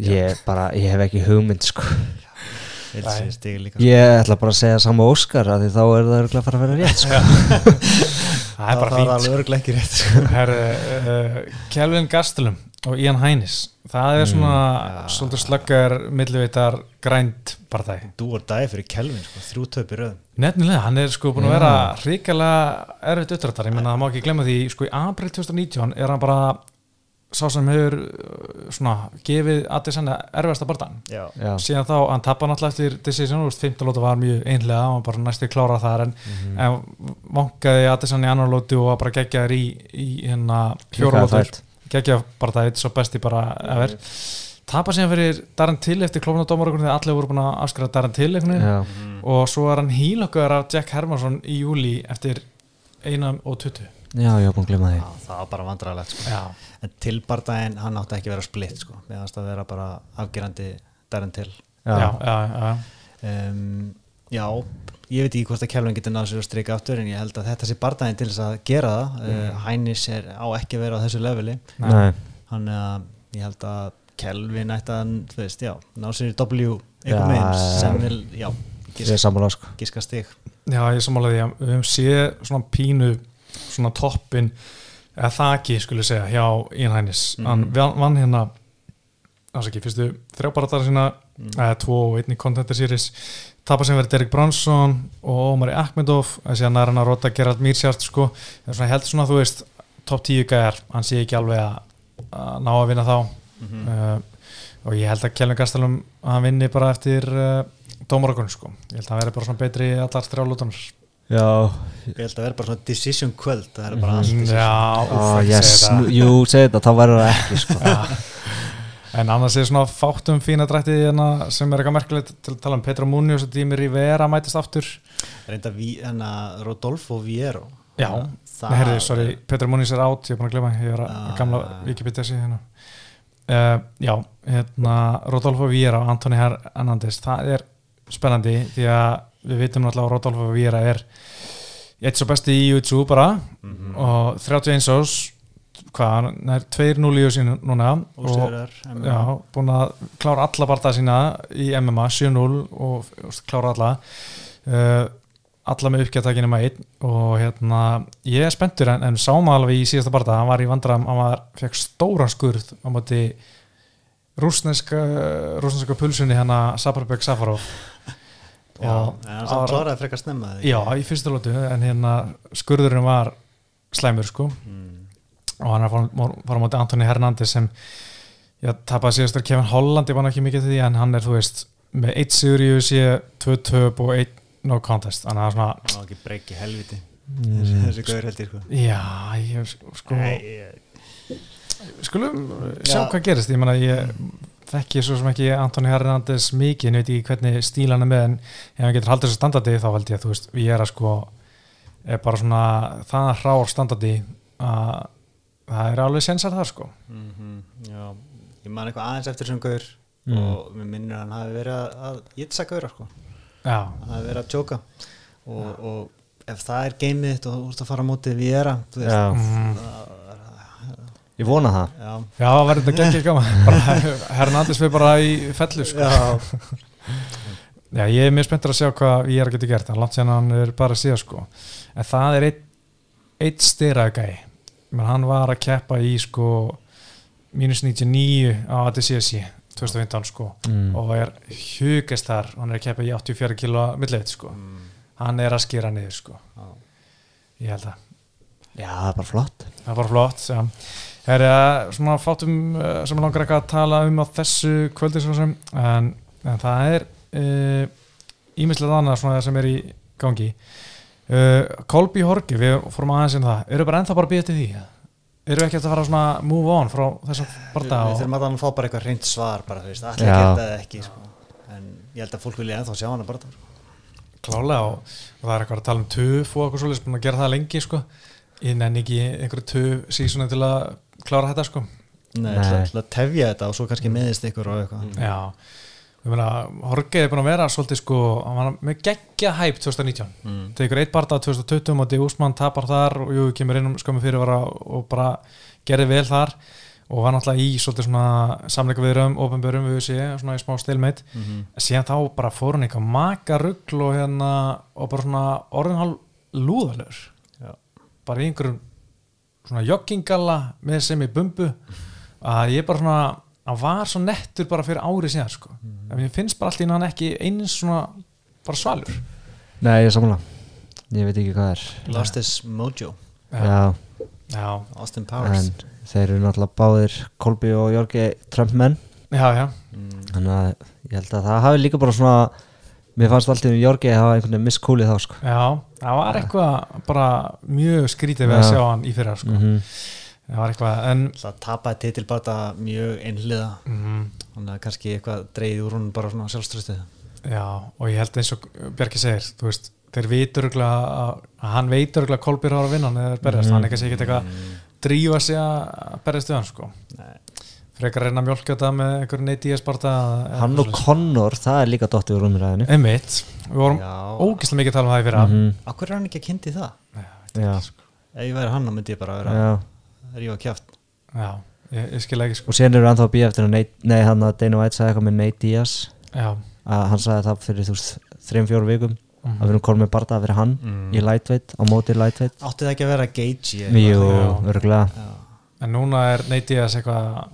S2: Ég bara, ég hef ekki hugmynd sko
S3: Ég sko.
S2: ég ætla bara að segja sama Óskar að því þá er það örugglega að fara að vera rétt sko.
S1: Það er bara
S3: það er
S1: fínt.
S3: alveg örglega ekki rétt sko.
S1: Herri, uh, Kelvin Gastelum og Ian Hænis það er svona
S3: ja.
S1: svolítið slöggar milliveitar grænt partæ
S3: Dú og dæði fyrir Kelvin, sko, þrjú töp í röðum
S1: Nefnilega, hann er sko búin að vera hrikalega erfitt uppdrættar, ég menna það má ekki glemma því sko í april 2019 er hann bara sá sem hefur uh, svona gefið Adesanya
S3: Já,
S2: Já,
S1: síðan þá, hann tapar náttúrulega eftir decision, þú veist, 15 lóta var mjög einlega hann var bara næstu klára þar en, en vankaði Adesanya í annar lóti og var bara geggjaður í, í hérna fjóra lótur, geggjað bara það eitt svo besti bara ever. Tapar síðan fyrir Darren Till eftir klófnadómar þegar allir voru búin að afskrifa Darren Till veginn.
S2: Já,
S1: og svo er hann hílokkaður af Jack Hermansson í júli eftir einam og 20
S2: já, ég hef búin að glemma því.
S3: Já, það var bara vandræðalegt sko.
S1: já,
S3: En til bardaginn, hann átti ekki að vera splitt sko. Mér fannst að vera bara afgerandi dærin til.
S1: Já, já, já,
S3: um, Já, ég veit ekki hvort að Kelvin getur náðu sér að strika aftur en ég held að þetta sé bardaginn til þess að gera það. Mm. Hænis er á ekki að vera á þessu leveli. Hann að ég held að Kelvin ætti að, þú veist, já, ná sér í W eitthvað
S2: já.
S3: sem vil, já, giska,
S2: sammála sko.
S3: giska stig.
S1: Já, ég samála því að við höfum séð svona pínu svona toppin eða þaki skulle segja hjá Ian Hænis hann vann, hérna ásaki, fyrstu þrjábaratar sína eða tvo og einn í Contender Series. Tapar sem verið Derek Bronson og Omari Akhmedov að síðan er hann að rota Gerald Mírsjárt sko, er svona held svona þú veist topp 10 gæjar, hann sé ekki alveg að, að ná að vinna þá. Uh, og ég held að Kjellin Gastelum hann vinni bara eftir uh, dómarokun sko, ég held að hann verði bara svona betri í allar þrjálútunar
S2: Já,
S3: Ég held að vera bara svona decision kvöld það er bara allt
S1: Mm,
S3: decision.
S1: Já, ekki
S2: yes,
S1: þetta.
S2: jú, segi þetta, þá verður það ekki sko.
S1: En annars er svona fátum fína drætti hérna sem er eitthvað merkilegt til að tala um Petra Munoz og Dími Rivera mætist aftur.
S3: Reynda vi, enna Rodolfo Viero.
S1: Já,
S3: það
S1: Nei, herri, sorry, Petra Munoz er átt, ég er búin að glemma ég er að
S3: Ah.
S1: gamla Wikipedia síðan hérna. uh, Já, hérna Rodolfo Vieira og Antoni Hernandez það er spennandi því að við vitum náttúrulega að Rodolfo Vieira er eitt svo besti í YouTube bara.
S3: Mhm.
S1: og 31 ás hvað, hann er 2-0 í sín núna. Og
S3: Ósigrar,
S1: já, búin að klára alla barða sína í MMA 7-0 og, og klára alla. Uh, alla með uppgættakinu með einn. Og hérna, ég er spenntur en, en sáum alveg í síðasta barða, hann var í vandram hann var, fekk stóran skurð á móti rúsneska rúsneska pulsunni hérna Sabarbek Safarov
S3: en hann samt kláraði frekar snemma eða ekki?
S1: Já, í fyrstu lótu, en hérna skurðurinn var slæmur sko
S3: Mm.
S1: og hann er fara á móti Antoni Hernández sem já, tapaði síðastur Kevin Holland, ég var ekki mikið til því en hann er, þú veist, með 1 sigur í UFC 2 töp og 1 no contest þannig að svona,
S3: Það var ekki breyki helviti
S2: Mm.
S3: þessi, gauður heldur sko.
S1: já, ég sko
S3: Nei, ég-
S1: skulum sjá
S3: Já.
S1: hvað gerist, ég menna ég þekki svo sem ekki Antoni Hernández mikið, en veit ekki hvernig stíl hann er með en ef hann getur haldið þessu standardi þá held ég að þú veist, ég er að sko er bara svona það hrár standardi að það er alveg sensar þar sko.
S3: Mhm, Já, ég man eitthvað aðeins eftir þessum gaur
S2: Mm.
S3: og mér minnir að hann hafi verið að, að jitsa gaurar sko.
S1: Já,
S3: hann hafi verið að tjóka. Og, og ef það er geimið þitt og þú ert að fara á mótið við era þú veist,
S1: mm,
S2: ég vona það.
S3: Já,
S1: já verður þetta geggir gaman. Bara Hernández fyrir bara í fellu sko.
S3: Já,
S1: Já, ég er mjög spenntur að sjá hvað ég er að geta gert en langt sér hann er bara að síða sko. En það er eitt, eitt menn hann var að keppa í sko mínus 99 á ADCSI 2015 sko.
S2: Mm.
S1: og er hugast þar hann er að keppa í 84 kilo millið sko.
S3: Mm,
S1: hann er að skýra niður sko.
S3: Já.
S1: ég held að
S2: Já, það er bara flott.
S1: Það var flott já. Er það svona fátum uh, sem langar eitthvað að tala um á þessu kvöldi svo sem en, en það er ímislega uh, annað svona sem er í gangi. Uh, Kolby Horgi, við fórum aðeins inn það. Eru bara ennþá bara að býja til því eru ekki eftir að fara svona move on frá þessum barða
S3: við þurfum að hann fá bara eitthvað reynd svar bara þú veist, allir geta það ekki sko. en ég held að fólk vilja ennþá sjá hann að bara
S1: klálega og, og það er eitthvað að tala um töf og eitthvað svolítið búin að gera það lengi sko. Ég nenni ekki einhverju töf sísona til að klára þetta sko.
S3: Nei, að tefja þetta og svo kannski meðist ykkur og eitthvað.
S1: Já, ég meina Horge er búin að vera svolítið sko hann var með geggja hæp 2019
S3: mm.
S1: tekur eitt barða 2020 og Úsmann tapar þar og jú, kemur inn um skömmu fyrirvara og bara gerði vel þar. Og var náttúrulega í svolítið svona samleika viðröðum, ofinbörum við sé, svona í smá stilmeitt
S3: Mm -hmm.
S1: síðan þá bara fór hann eitthvað maka rugl og hérna og bara svona orðinhál lúðalur
S3: Já.
S1: bara í einhverjum svona joggingalla með sem í bumbu að ég bara svona hann var svo nettur bara fyrir ári síðan sko.
S3: Mhm.
S1: en mér finnst bara allt í hann ekki eins svona bara svalur.
S2: Nei, ég samla Ég veit ekki hvað er.
S3: Lost his mojo.
S2: Já,
S1: já,
S3: Austin Powers.
S2: En þeir eru náttúrulega báðir Kolby og Jorgi Trump menn
S1: já, já,
S3: mm.
S2: Þannig að ég held að það hafi líka bara svona Mér fannst alltaf um Jorgi að hafa einhvern veginn misskúlið þá sko
S1: já það var eitthvað bara mjög skrítið við að
S2: Já.
S1: sjá hann í fyrra sko.
S2: Mhm.
S1: það var eitthvað en
S3: Það tapaði titilbarta mjög einhliða
S1: mm,
S3: þannig að kannski eitthvað dreigði úr hún bara svona sjálfströstið
S1: Já, og ég held eins og Bjarki segir, þú veist, þeir vitur að, að hann veitur að Kolbjörn har að vinna hann eða berjast,
S2: Mhm.
S1: hann er kannski ekkert eitthvað drífa sig að berjast við hann sko
S3: Nei.
S1: Frekar reyna að mjölka þetta með einhverjum neitt í esparta
S2: Hann og Connor, það er líka dottið úr umræðinu
S1: Einmitt, við vorum
S3: Já,
S1: ógeðslega mikið að tala um það í fyrra.
S2: Mhm.
S3: Akkur er hann ekki að kynnti það?
S2: Já,
S3: Ef ég væri hann þá myndi ég bara vera
S2: já.
S3: að rífa kjátt
S1: Já, ég, ég skil ekki sko.
S2: Og síðan eru ennþá að býja eftir að Nei, hann að Dana White sagði eitthvað með Nate Diaz.
S1: Já,
S2: að hann sagði það fyrir þú veist þreim fjóru vikum.
S1: Mhm.
S2: að við erum komið með barða fyrir hann
S3: Mm.
S2: í lightweight, á móti lightweight.
S3: Átti það ekki að vera gauge
S2: Jú, örgulega
S1: en núna er Nate Diaz eitthvað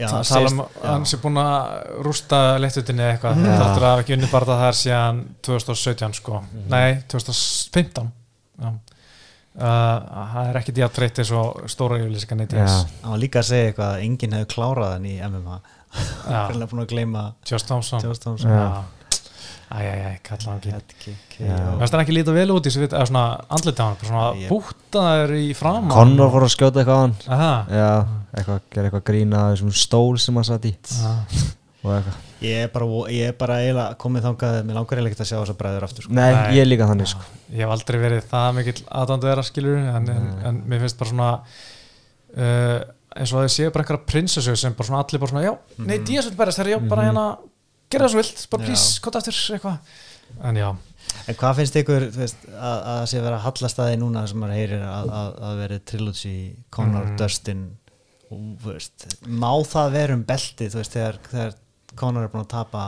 S3: já
S1: að
S3: það
S1: tala um
S3: já.
S1: hann sé búin að rústa leittutinni eitthvað,
S2: Já.
S1: þáttur að hafa ekki unni barða þar síðan 2017 sko
S3: Mhm.
S1: nei, 2015 já Uh, það er ekki díat treytt eins og stóra yfirlýsingar Diaz
S2: Já.
S3: Hann var líka að segja eitthvað að enginn hefur klárað hann í MMA. Fyrir búin að gleyma
S1: Josh Thompson
S3: Josh Thompson
S2: Já.
S1: Æjæjæj, kalla hann ekki. Mér finnst hann ekki líta vel út í þessu vit- eða svona andlita á hann, bara svona bútaður í fram
S2: Connor fór að skjóta eitthvað á hann.
S1: Aha,
S2: Já, eitthvað, gera eitthvað grína að þessum stól sem hann satt í.
S1: Aha.
S2: og eitthvað.
S3: Ég er bara, ég er bara eiginlega komið þangað Mér langar eiginlega ekki að sjá þessa bræður aftur sko.
S2: Nei,
S1: Nei.
S2: ég er líka þannig sko.
S1: Ég hef aldrei verið það mikill aðdándu þeirra skilur en, en, en mér finnst bara svona uh, eins og það séu bara eitthvað prinsessu sem bara svona allir bara svona já, nei, Díaz vil berast, þegar já, bara
S2: Mhm.
S1: hérna gera það svo vilt, bara please, kóta aftur eitthvað. En já,
S3: En hvað finnst ykkur þú veist, að, að það sé vera hallastæði núna sem maður heyrir að, að, að veri trilogy, Conor,
S1: Mm.
S3: Dustin? Og veist, má það vera um belti þú veist, þegar, þegar Conor er búin að tapa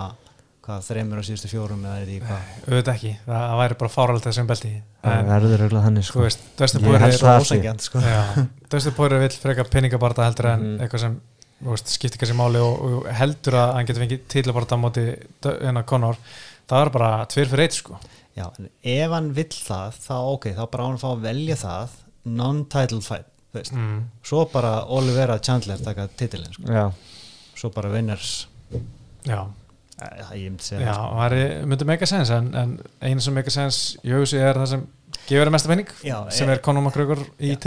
S3: hvað, þreymur á síðustu fjórum eða er því hvað
S1: auðvitað ekki, það, það væri bara fáralt þessum belti
S2: það verður auðvitað þannig
S1: sko.
S2: sko.
S1: veist, Dustin Poirier er
S3: ósengjant sko.
S1: Dustin Poirier vill freka peningabarta heldur en
S2: Mhm.
S1: eitthvað sem skiptir kannski máli og, og heldur að hann getur fengið titlabarta á móti hérna Conor það er bara tveir fyrir eitt sko
S3: Já, en ef hann vill það þá ok, þá bara á hann að fá að velja það non-title fight þú veist.
S1: mm.
S3: svo bara Olivera Chandler taka titilin sko.
S2: já,
S3: svo bara winners
S1: Já,
S3: það ég myndi segja
S1: já,
S3: það,
S1: það er, myndi make a sense en, en einu sem make a sense í hugsi er það sem gefur þér mesta penning sem
S3: e-
S1: er Conor McGregor í
S3: Já.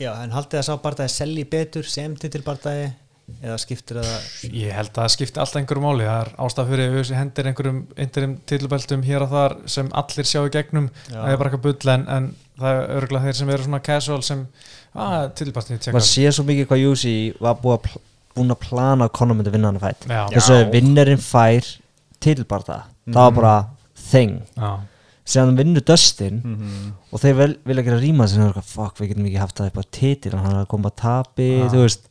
S3: Já, en haldið að sá barndagi selji betur sem titilbarndagi eða skiptir það
S1: Ég held að það skipti alltaf einhverju máli. Það er ástæð fyrir að hendir einhverjum interim titlabeltum hér og þar sem allir sjá í gegnum.
S3: Já.
S1: það er bara eitthvað bull en, en það er örgulega þeir sem eru svona casual sem að titlbartin
S2: maður sé svo mikið hvað Júsi var búið að pl búin að plana að Conor myndi vinna hann að fætt þess að vinnerinn fær titilbarta það var bara thing
S1: Já,
S2: sem hann vinnur Dustin
S3: Mhm.
S2: og þeir vel, vilja gera rýma sem er eitthvað, fuck, við getum ekki haft það upp á titil hann er að koma að tapi, veist.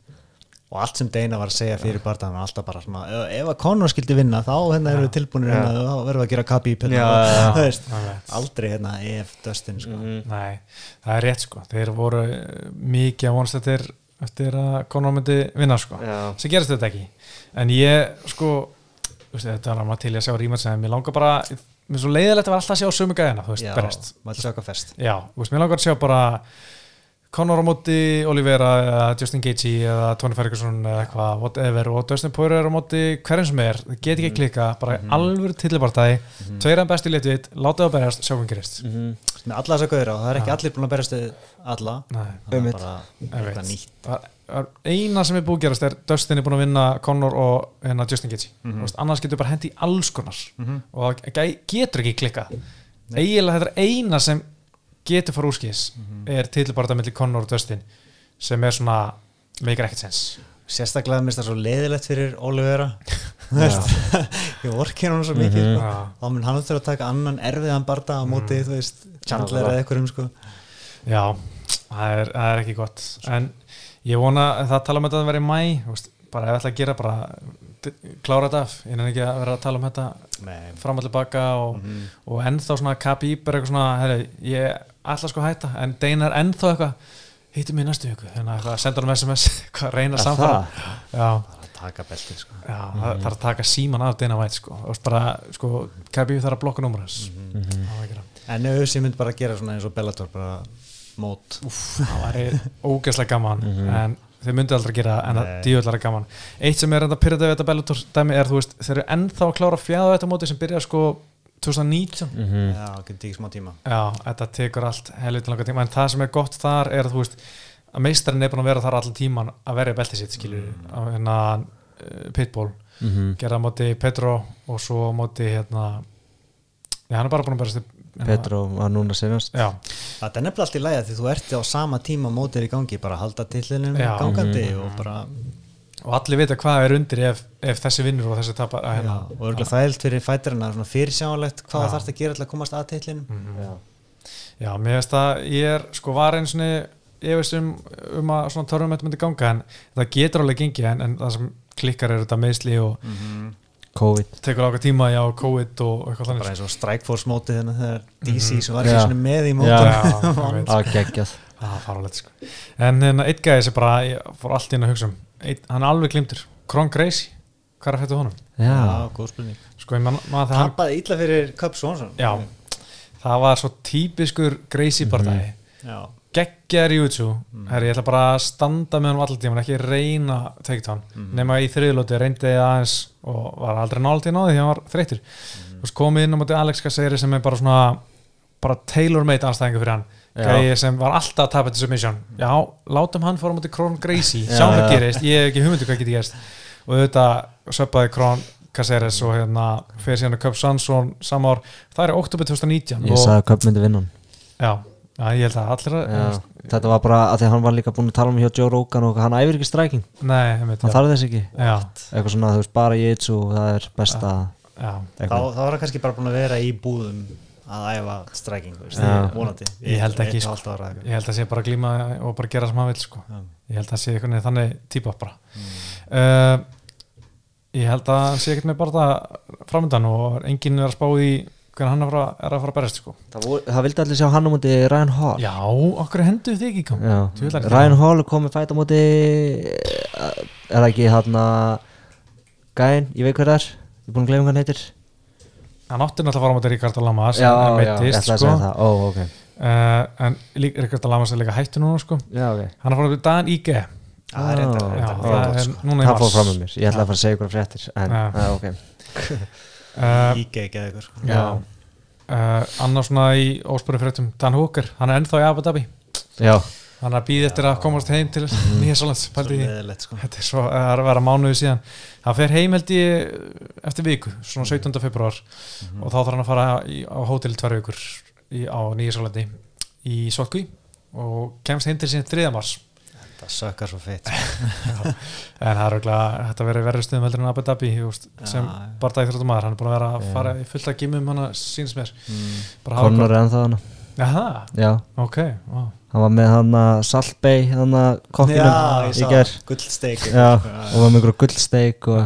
S3: Og allt sem Deina var að segja fyrir barndagi var alltaf bara svona, ef, ef að Conor skildi vinna þá hérna erum við tilbúinir
S2: Já.
S3: hérna, þá verðum við að gera þú veist,
S1: það veit
S3: aldrei hérna ef Dustin sko.
S1: Nei, það er rétt sko. Þeir voru eh, mikið að vonast eftir, eftir að Conor myndi vinna sko. Sem gerist þetta ekki. En ég sko þetta var maður til að sjá rímans en mér langar bara, mér er svo leiðilegt að vera alltaf að sjá sömu gæðina, þú veist,
S3: Já,
S1: berest
S3: maður sjá hvað fest
S1: Já, þú veist, mér langar að sjá bara Conor á móti Olivera eða Justin Gaethje eða Tony Ferguson eða eitthvað, whatever og Dustin Poirier á móti hverjum sem er, það get ekki að klika bara
S3: Mhm.
S1: alvöru tillibartæði mm -hmm. tveir að bestu litvit, láta það berjast, sjá hvað gerist.
S3: Með alla þess að gauðra og það er ekki allir búin að berast við alla.
S1: Nei,
S3: það er bara eitthvað nýtt
S1: eina sem er búið að gerast er Dustin er búin að vinna Conor og hérna Justin Gaethje.
S3: Mhm.
S1: Þú veist, annars getur bara hendi í alls konar. Og það getur ekki klikka eiginlega þetta er eina sem getur fara úrskis
S3: Mhm.
S1: er tilbarða mellir Conor og Dustin sem er svona meikar ekkert sens.
S3: Sérstaklega minnst það svo leiðilegt fyrir Olivera Þú veist, ég vorkir hann svo mikið sko.
S1: Já.
S3: þá mun hann þurfa að taka annan erfiðan barda á móti, þú veist, Chandler eða eitthvað um sko.
S1: Já, það er, það er ekki gott. En ég vona að það tala um þetta að vera í mæ bara ef ég ætla að gera bara klára þetta af, ég er ekki að vera að tala um þetta
S3: Nei.
S1: fram og tilbaka og, og ennþá svona Khabib er eitthvað svona herri, ég ætla sko að hætta. En Deina er ennþá eitthvað hittum í næstu viku. Þannig að senda hann SMS hvað reyna samfara já,
S3: taka beltið sko.
S1: já það þarf að taka síman af Deina White sko, og bara, sko, Khabib þarf að blokka númur hans
S2: Mhm.
S1: það var ekki það.
S3: En ef þessi mynd bara að gera svona eins og Bellator bara mót.
S1: Það væri ógeðslega gaman en þau myndi aldrei gera það, en það
S3: Nei.
S1: dývöldlega gaman. Eitt sem er enda pyrrðið við þetta Bellator dæmi er þú veist, þeir eru ennþá að klára fjæða þetta móti sem byrjar sko 2019
S2: Mhm.
S3: já, getur ekki smá tíma.
S1: Já, þetta tekur allt helviti langa tíma en það sem er gott þar er þú veist að meistarinn er búin að vera þar allan tíman að verja beltið sitt skilur á hérna uh, Pitbull,
S2: Mhm.
S1: gera á móti Petro og svo móti hérna já, hann er bara búin að berast hérna,
S2: Petro var núna senast
S1: já,
S3: það er nefnilega allt í lægi því þú ert á sama tíma mótið í gangi, bara halda tillinum
S1: Já.
S3: gangandi og bara
S1: og allir vita hvað er undir ef, ef þessi vinnur og þessi tapar að
S3: já,
S1: hérna
S3: og örgulega þægilt fyrir fæturina svona fyrirsjánlegt hvað
S1: Já.
S3: það þarf að gera til að komast að tillinum
S1: Mhm. Já, mér veist að ég er sko var einu svona ég veist um, um að svona törnum þetta myndi ganga en það getur alveg gengið en, en það sem klikkar er þetta meðsli og
S2: COVID.
S1: Tekur ákveð tíma já, COVID og eitthvað
S3: bara
S1: þannig
S3: eins og Strikeforce mótið þannig þegar DC
S1: Mhm.
S3: sem var ekki svona með í mótið
S2: að geggjað.
S1: Sko. En hérna, eitt gæði sem bara, fór allt inn að hugsa um eitt, hann er alveg glimtur, Kron Gracie hvað er að fættu honum?
S2: Já,
S3: góð spurning.
S1: Sko,
S3: Tapaði illa fyrir Cup Swanson.
S1: Já, það var svo típiskur Gracie bardagi
S3: Já.
S1: Geggjar í YouTube herri, ég ætla bara að standa með hann allir tíman ekki reyna takedown nema í þriðlóti reyndi ég aðeins og var aldrei nált í náði því hann var þreytur mm. og komið inn á móti Alex Caceres sem er bara svona bara tailor-made anstæðingu fyrir hann. Gæði sem var alltaf að tapa þetta submission já, látum hann fóra á móti Kron Gracie.
S2: Já,
S1: sjá hvað
S2: já.
S1: gerist, ég hef ekki hugmyndu hvað geti gerist og þetta söppaði Kron Caceres og hérna fyrir síðan að Cup Sansson samár, það er oktober 2019
S2: ég
S1: og,
S2: sagði að Cup myndi vinna hann.
S1: Já, já, ég held að allir að
S2: Já, Þetta var bara að því að hann var líka búin að tala um hjá Joe Rogan og hann æfir ekki stræking
S1: Nei, ég veit,
S2: hann þarf þess ekki
S1: Já,
S2: eitthvað svona þú veist bara jitsu og það er besta
S1: já,
S3: Þá, þá var hann kannski bara búin að vera í búðum að æfa striking þú veist,
S2: Já.
S3: vonandi
S1: Ég held ekki,
S3: Eitt og
S1: sko.
S3: hálft ára eitthvað.
S1: ég held að sé bara að glíma og bara gera sem hann vil sko.
S3: Já.
S1: ég held að sé einhvern veginn þannig típa bara
S3: Mm.
S1: uh, ég held að hann sé ekkert með bara það framöndan og enginn er að spá í hvernig hann er að fara, er að fara að berjast sko.
S2: Það, það vildi allir sjá hann á móti Ryan Hall.
S1: Já, okkur hendur þig ekki er það.
S2: Ryan Hall er komið fæta á móti er það ekki hann að gæinn, ég veit hver það er. Ég er búin að glemja hvað hann heitir.
S1: Hann átti náttúrulega að fara á móti Ríkard Lamas
S2: já,
S1: en
S2: já, ég
S1: meiddist,
S2: ætla að
S1: sko.
S2: segja það. Ó, ok,
S1: uh, en Ríkard Lamas er líka hættu núna sko.
S2: já, ok.
S1: Hann er að fara á móti Dan Ige.
S3: Já, það er
S1: er
S2: fór fram með mér, ég ætla að fara að segja ykkur fréttir en,
S1: Já.
S2: já, ok
S1: uh,
S3: Íge ekki eða ykkur
S1: já. Uh, annars svona í óspörum fréttum Dan Hooker, hann er ennþá í Abu Dhabi.
S2: Já,
S1: hann er að býða eftir að komast heim til nýja Sálands
S3: Svo
S1: pældi í því.
S3: leðilegt sko.
S1: Þetta er svo það að vera mánuði síðan. Hann fer heim held ég eftir viku svona 17. februar og þá þarf hann að fara í, á hótel tvær vikur í, á Nýjasálandi í Sotkví og kemst heim til síðan 3. mars
S3: Það sökkar svo feitt. Sko.
S1: en það er auðvitað þetta verið verið stuðum heldur en Abu Dhabi sem bara dægþróttum maður hann er búin að vera að fara í fullt að gimum hann síns mér. Bara hafa
S2: Conor er ennþá hann já,
S1: ok, wow.
S2: hann var með hann að Salt Bay hann að kokkinum í gær.
S3: gullsteik.
S2: Og var með einhverju gullsteik og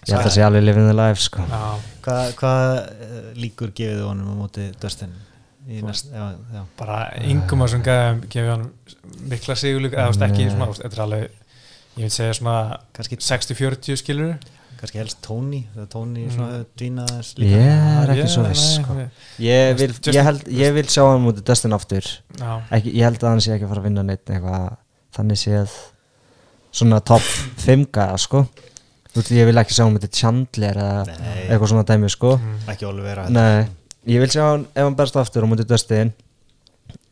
S1: Já,
S2: ég held að sé alveg living the life sko.
S1: Já.
S3: Hvað hva, líkur gefið honum á móti Dustin? í næst, já, já.
S1: bara yngum að sem gefið hann mikla sigurlík eða veist, ekki svona, þetta er alveg ég vil segja svona
S3: Kannski,
S1: 60-40 skilur
S3: kannski helst Tony Tony
S1: Mm.
S3: svona aðeins
S2: ég er ekki svo viss sko. ég, vil, ég, held, ég vil sjá hann mútið Dustin aftur. Ekki, ég held að hann sé ekki að fara að vinna neitt eitthvað þannig séð svona top 5 gæða sko. Ég vil ekki sjá hann mútið Chandler eða
S3: Nei.
S2: eitthvað svona dæmi sko.
S1: Mm,
S3: ekki Olivera
S2: Nei, ég vil sjá hann ef hann berst aftur og mútið Dustin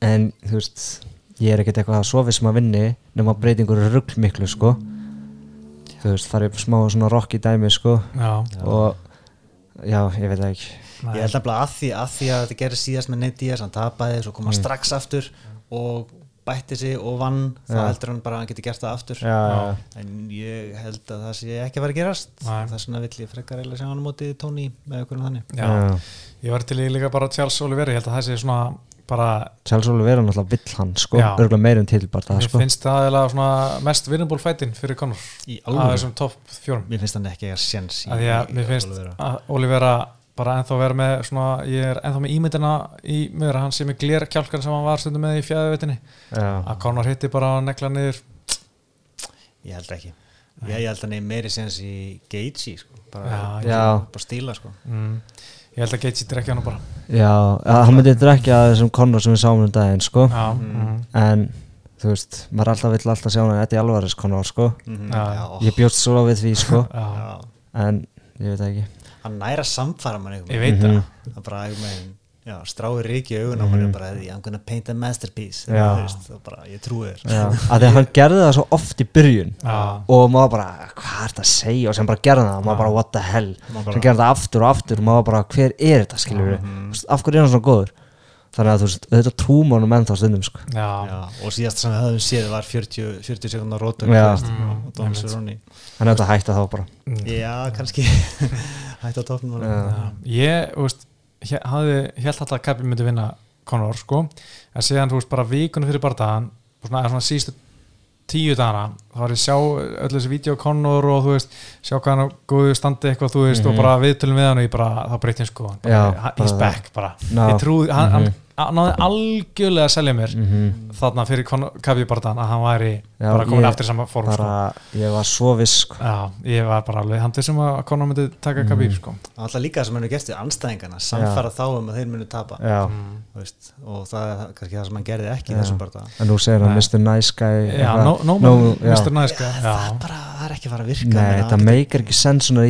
S2: en þú veist ég er ekkert eitthvað að sofi sem að vinni nema breytingur rugl miklu sko. Þú veist, farið upp smá svona rocky dæmi sko.
S1: Já,
S2: og já, ég veit það ekki.
S3: Ég held nefnilega að því að, því að þetta gerði síðast með Nate Diaz, hann tapaði, svo kom hann
S2: Mm.
S3: strax aftur og bætti sig og vann þá heldur hann bara að hann geti gert það aftur.
S2: Já, já,
S3: en ég held að það sé ekki að vera að gerast.
S1: Nei.
S3: þess vegna vill ég frekar eiginlega sjá hann á móti Tony með okkur um þannig.
S1: Já. Ég var til í líka bara Charles Oliveira ég held að það sé svona bara
S2: Charles Oliveira náttúrulega vill hann sko, örgulega meirinn til bara það
S1: mér
S2: sko.
S1: finnst það eiginlega svona mest winnable fightin fyrir Conor.
S3: Í alveg,
S1: þessum topp fjórum.
S3: Mér finnst hann ekki að sjens í,
S1: að því að
S3: í
S1: mér finnst að Olivera bara ennþá vera með svona, ég er ennþá með ímyndina í mér að hann sé með glerkjálkan sem hann var stundum með í fjæðuvetinni
S2: já,
S1: að Conor hitti bara að negla niður.
S3: Ég held ekki. Ég, ég held að nefn meiri sjens í Gaethje sko. bara,
S1: Já,
S2: já.
S3: bara stíla sko.
S1: mm, ég held að Gaethje drekja hann bara.
S2: Já, að hann myndi drekja þessum Conor sem við sáum um daginn sko.
S1: Já,
S3: Mm.
S2: en þú veist, maður alltaf vill alltaf sjá hann Eddie Alvarez Conor sko.
S3: Mm
S1: Já.
S2: ég bjóst svo við því sko.
S1: Já,
S2: en ég veit það ekki.
S3: Hann næra samfara mann einhvern
S1: ég
S3: veginn.
S1: veit
S2: Mhm.
S1: það
S3: það bara einhvern veginn já, stráir ríki í augun á mann bara því I'm gonna paint a masterpiece.
S2: Mhm.
S3: Veist, og bara, ég trúi þér.
S2: Já, að því að hann gerði það svo oft í byrjun.
S1: Já,
S2: og maður bara, hvað er þetta að segja? Og sem bara gerði það, og maður bara what the hell?
S3: Bara-
S2: sem gerði það aftur og aftur og maður bara, hver er þetta skilur við, af hverju er hann svona góður? Þannig að þú veist, þetta trúma honum ennþá stundum sko.
S1: já,
S3: Já, og síðast sem við höfum séð var 40, 40 sekundar
S2: Já.
S1: Mm,
S3: og
S1: einmitt.
S3: Cerrone.
S2: Hann er þetta að hætta þá bara.
S1: Mm.
S3: Já, kannski. Hætti á.
S2: Já,
S1: ég, þú veist, hafði held alltaf að Kabi myndi vinna Conor, sko, en síðan, þú veist, bara vikunum fyrir bardaðan, svona, eða svona síðustu tíu dagana, þá var ég að sjá öll þessi vídeo Conor og þú veist sjá hvað hann á góðu standi eitthvað, þú veist
S2: Mhm.
S1: og bara viðtölum við hann og ég bara, þá breytti hann sko bara, he's
S2: bara-
S1: back bara,
S2: Ná.
S1: ég trúi, hann,
S2: Mhm.
S1: hann, hann náði algjörlega að selja mér
S2: mm
S1: þarna fyrir Kabi bardaðan að hann væri
S2: Já,
S1: bara komin
S2: ég-
S1: aftur í sama form, sko
S2: bara, ég var svo viss sko.
S1: Já, ég var bara alveg handið sem að Conor myndi taka Kabi,
S2: Mhm.
S1: sko
S3: Alltaf líka það sem hann er gert við anstæðingana samfara þá um að þeir munu tapa
S2: já,
S1: mm.
S3: Þú veist, og það er kannski það sem hann gerði ekki í
S2: Já.
S3: þessum barða
S2: en nú segir hann. Mr. Nice Guy
S1: Já, no, no,
S2: No, já.
S1: Mr. Nice Guy
S3: það
S1: Já,
S3: bara, það er ekki fara að virka
S2: Nei,
S3: hann
S2: meikar ekki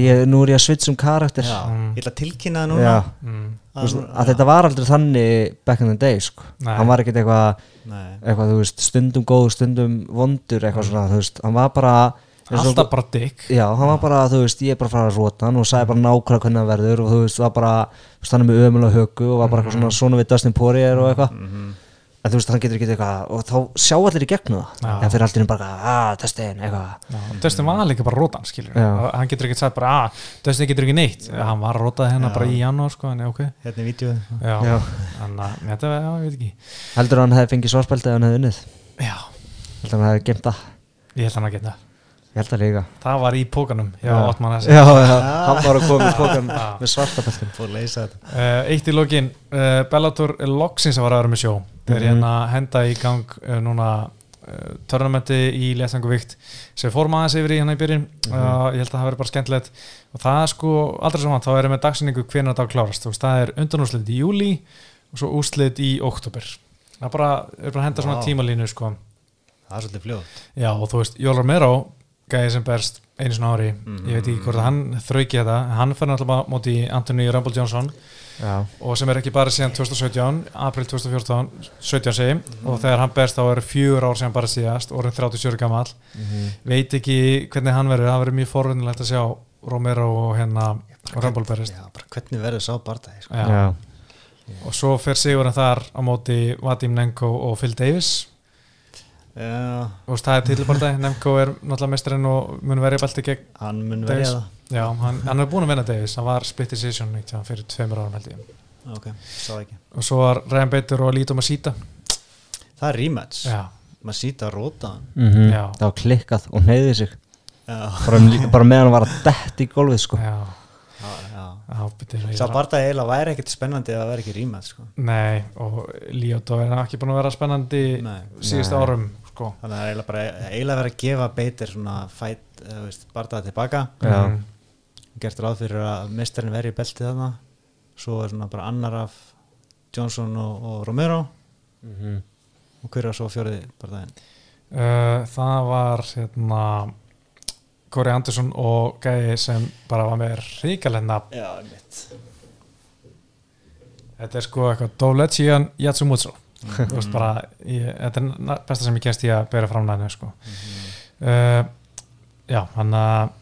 S2: ég, nú er ég að svitsa um karakter
S3: Já,
S1: Mm.
S3: ég ætla að tilkynna það núna
S2: Já.
S1: mm,
S2: veist, að þetta var aldrei þannig back in the day sko.
S1: Nei.
S2: hann var ekkert eitthvað
S3: Nei.
S2: eitthvað, þú veist, stundum góð, stundum vondur eitthvað svona, þú veist, hann var bara eins og-
S1: alltaf bara dick
S2: Já, hann var bara, þú veist, ég er bara að fara að róta hann og sagði bara nákvæmlega hvernig hann verður og þú veist, var bara, þú veist, hann er með ömulega höku og var bara eitthvað svona svona við Dustin Poirier og eitthvað
S3: Mhm.
S2: En þú veist, hann getur ekki eitthvað og þá sjá allir í gegnum það.
S1: Já.
S2: en fyrir allir bara, að, testin, eitthvað.
S1: Já, Dustin var líka bara rótan skilur
S2: Já.
S1: hann getur ekki sagt bara að Dustin getur ekki neitt. Hann var rótað hérna
S3: Já.
S1: bara í janúar sko en ok.
S3: Hérna í vídeo
S1: já,
S2: Já.
S1: þannig að þetta, já, ég veit ekki.
S2: Heldur hann hefði fengið svarspeldi ef hann hefði unnið?
S1: Já,
S2: heldur hann hefði gemt það.
S1: Ég held hann að geta
S2: ég held það líka.
S1: Það var í pókanum já,
S2: Já. Já, já, hann var að koma í pókan
S1: Já.
S2: með
S3: að leysa þetta.
S1: Uh, eitt í lokin. Uh, Bellator er loksins að vara að vera með sjó þeir
S2: Mhm.
S1: hérna henda í gang uh, núna uh, törnamenti í léttanguvikt sem við fórum aðeins yfir í hérna í byrjun. Uh, ég held að það veri bara skemmtilegt. Og það er sko aldrei svo vant, þá erum við dagsinningu þetta á klárast, þú veist, það er undanúrslit í júli og svo úrslit í oktober það er bara, er bara að henda svona
S3: Vá.
S1: tímalínu sko,
S3: það er svolítið fljóð
S1: já og þú veist Jólar Meró, gæði sem berst einu svona ári,
S3: Mhm.
S1: ég veit ekki hvort að hann þrauki þetta, hann fer náttúrulega á móti Anthony Rumble Johnson.
S2: Já,
S1: og sem er ekki bara síðan 2017 april 2014, 17 segi. Og þegar hann berst þá er fjör ár sem bara síðast orðin 37 gammal veit ekki hvernig hann verður, það verður mjög forvunilegt að sjá Romero og hérna og Rumble berist
S3: já, bara hvernig verður sá barndagi sko.
S1: Og svo fer Sigurinn þar á móti Vadim Nenko og Phil Davis og það er titilbardagi, Nemko er náttúrulega mestarinn og mun verið belti gegn
S3: hann mun verja
S1: já, hann, hann er búin að vinna Davis, hann var split decision hann fyrir tveimur árum held ég.
S3: Það ok, sá ekki.
S1: Og svo var Ryan Bader og Lito Masita.
S3: Það er rematch,
S1: já,
S3: maður sýta að róta hann.
S2: Mm
S1: Já.
S2: það var klikkað og neyðið sig. Bara, um, bara meðan hann var að dett í gólfið sko.
S1: já,
S3: já, já. Sá
S1: er að-
S3: barndagi eiginlega væri ekkert spennandi ef það væri ekki rematch sko.
S1: Nei, og Lioto er ekki búin að vera spennandi síðustu árum sko.
S3: þannig að það er eiginlega bara eiginlega verið að gefa beitir svona fæt, eða veist, barndagi tilbaka
S2: Já.
S1: Mm.
S3: gert ráð fyrir að mestarinn veri í beltið þarna svo er svona bara annar af Johnson og, og Romero
S2: Mhm.
S3: og hver er svo fjóriði barndaginn
S1: Uh, það var hérna Corey Anderson og gæði sem bara var með ríkalegt nafn
S3: já, mitt
S1: þetta er sko eitthvað Dovletsían Yatsumutsu þú veist bara, ég, þetta er besta sem ég kennst í að bera fram næðinu sko. uh, já, hann að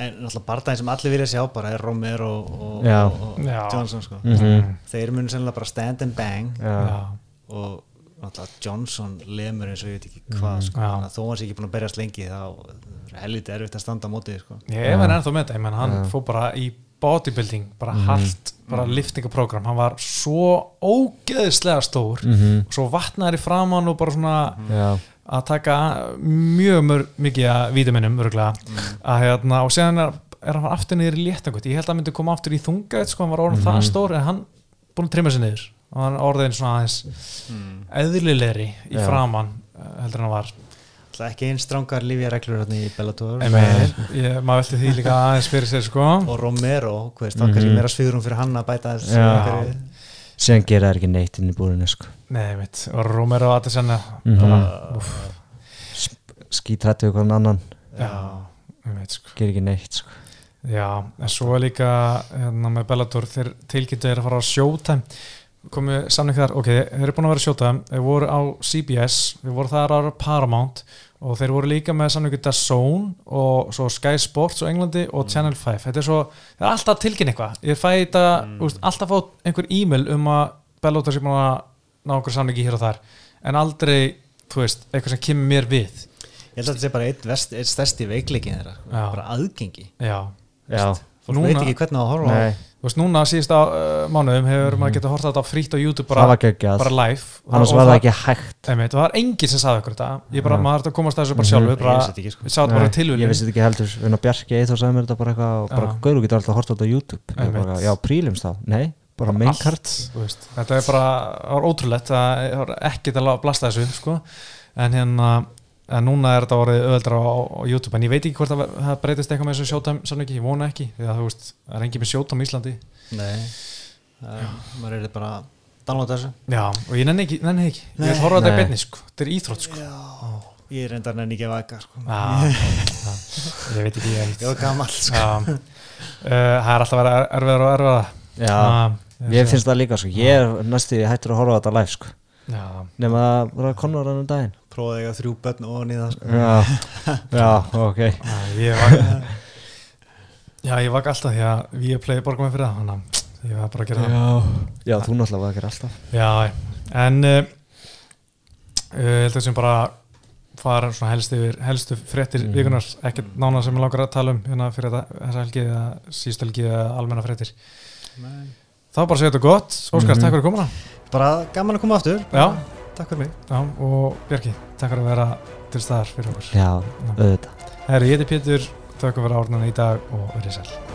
S3: en náttúrulega barndaginn sem allir vilja sjá bara er Romero og,
S2: Já.
S3: og, og
S1: Já.
S3: Johnson sko.
S2: Mhm.
S3: þeir munu sennilega bara stand and bang
S2: já,
S3: og náttúrulega Johnson lemur eins og ég veit ekki hvað sko. Þannig að þó hann sé ekki búin að berjast lengi þá er helviti erfitt að standa á móti því, sko.
S1: ég er verið ennþá með þetta ég menn hann
S2: Já.
S1: fór bara í bodybuilding bara hart, bara liftingaprógram hann var svo ógeðslega stór.
S2: Mhm.
S1: og svo vatnaður í framann og bara svona
S2: já.
S1: að taka mjög mör, mikið að vítaminum örgulega að hérna og séðan er, er hann aftur niður í léttangut ég held að hann myndi koma aftur í þunga sko, hann var orðin það stór en hann búin að trimma sig niður. Og hann orðin svona aðeins eðlilegri í
S2: Já.
S1: framann eh, heldur en hann var
S3: Það er ekki einn strangar lífið reglur hérna í Bellator.
S1: En ég, maður velti því líka aðeins fyrir sér sko.
S3: Og Romero, hvað veist, þá kannski meira sviðrum fyrir hann að bæta þess
S2: Já.
S3: einhverju-
S2: síðan gera það ekki neitt inn í búrinu sko.
S1: nei mitt, og Romero að þetta
S2: Mhm.
S1: bara,
S2: skítrættu ykkur annan.
S1: Já, veit sko.
S2: Gera ekki neitt sko.
S1: Já, en svo er líka hérna, með Bellator, þeir tilkynntu er að fara á Showtime. Komið samning þar, ok, þeir eru búin að vera á Showtime. Þeir voru á CBS, þeir voru þar á Paramount og þeir voru líka með samningu DAZN og svo Sky Sports á Englandi og Channel 5 þetta er svo, það er alltaf tilkynna eitthvað. Ég fæ þetta, mm. alltaf fá einhver e-mail um að Bellator sé búin að ná okkur samningi hér og þar. En aldrei, þú veist, eitthvað sem kemur mér við.
S3: Ég held að þetta sé bara eitt, vest, eitt stærsti veikleikin þeirra.
S1: Já.
S3: bara aðgengi.
S1: Já,
S2: já,
S1: Núna-
S3: veit ekki hvernig að horfa á.
S2: Nei,
S1: Þú veist, núna síðust á uh, mánuðum hefur maður getað horta þetta á frýtt á YouTube bara, bara live.
S2: Annars var það ekki hægt.
S1: Einmitt, það var enginn sem sagði okkur þetta. Ég bara, maður þarf að komast að þessu bara sjálfur
S3: Ég
S1: bara,
S3: vissi þetta ekki, sko.
S2: Nei, ég vissi þetta ekki heldur. En á Bjarki Eithor sagði mér þetta bara eitthvað og bara,
S1: Já.
S2: Gauru getur alltaf hort á þetta á YouTube. Ég já, prílums þá, nei, bara
S1: þú veist, þetta er bara það var ótrúlegt, það var ekkert að blasta þessu sko. en hérna en núna er þetta orðið öðaldra á, á YouTube en ég veit ekki hvort það, það breytist eitthvað með þessu sjótam sann ekki, ég vona ekki, því að þú veist það er engin með sjótam í Íslandi
S3: Nei, það, maður er bara að downloada þessu
S1: já, og ég nenni ekki, nenni ekki. ég
S3: Nei.
S1: vil horfa á þetta í beinni, sko. þetta er íþrótt sko.
S3: Ég er reyndar nenni ekki að vaka sko.
S1: Já, já, ég veit ekki ég
S3: Ég var gamall sko.
S1: Já, uh, það er alltaf að vera erfiðar og erfiðar
S2: já,
S1: Ah,
S2: ég finnst það líka sko. ég er næstu hættur að horfa á þetta live sko.
S1: Já,
S2: nema að vera konur annum daginn
S3: Prófaði ég að þrjú börn og nýða sko.
S2: já, já, ok.
S1: Já, ég var Já, ég var alltaf því að við play borgum með fyrir það þannig að ég var bara að gera það.
S2: Já, já þú náttúrulega var ekki alltaf.
S1: Já, en uh, uh, ég held að sem bara fara svona helst yfir helstu fréttir
S2: Mhm.
S1: vikunar, ekkert nána sem ég langar að tala um hérna fyrir þetta, þessa helgi eða síðust helgi eða almenna fréttir. Þá bara segja þetta gott, Óskar,
S2: Mhm.
S1: takk fyrir komuna.
S3: Bara gaman að koma aftur.
S1: Já.
S3: Takk fyrir mig.
S1: Já, og Björki, takk fyrir að vera til staðar fyrir okkur.
S2: Já, auðvitað.
S1: Herri, ég heiti Pétur, þakka fyrir árnan í dag og verið sæl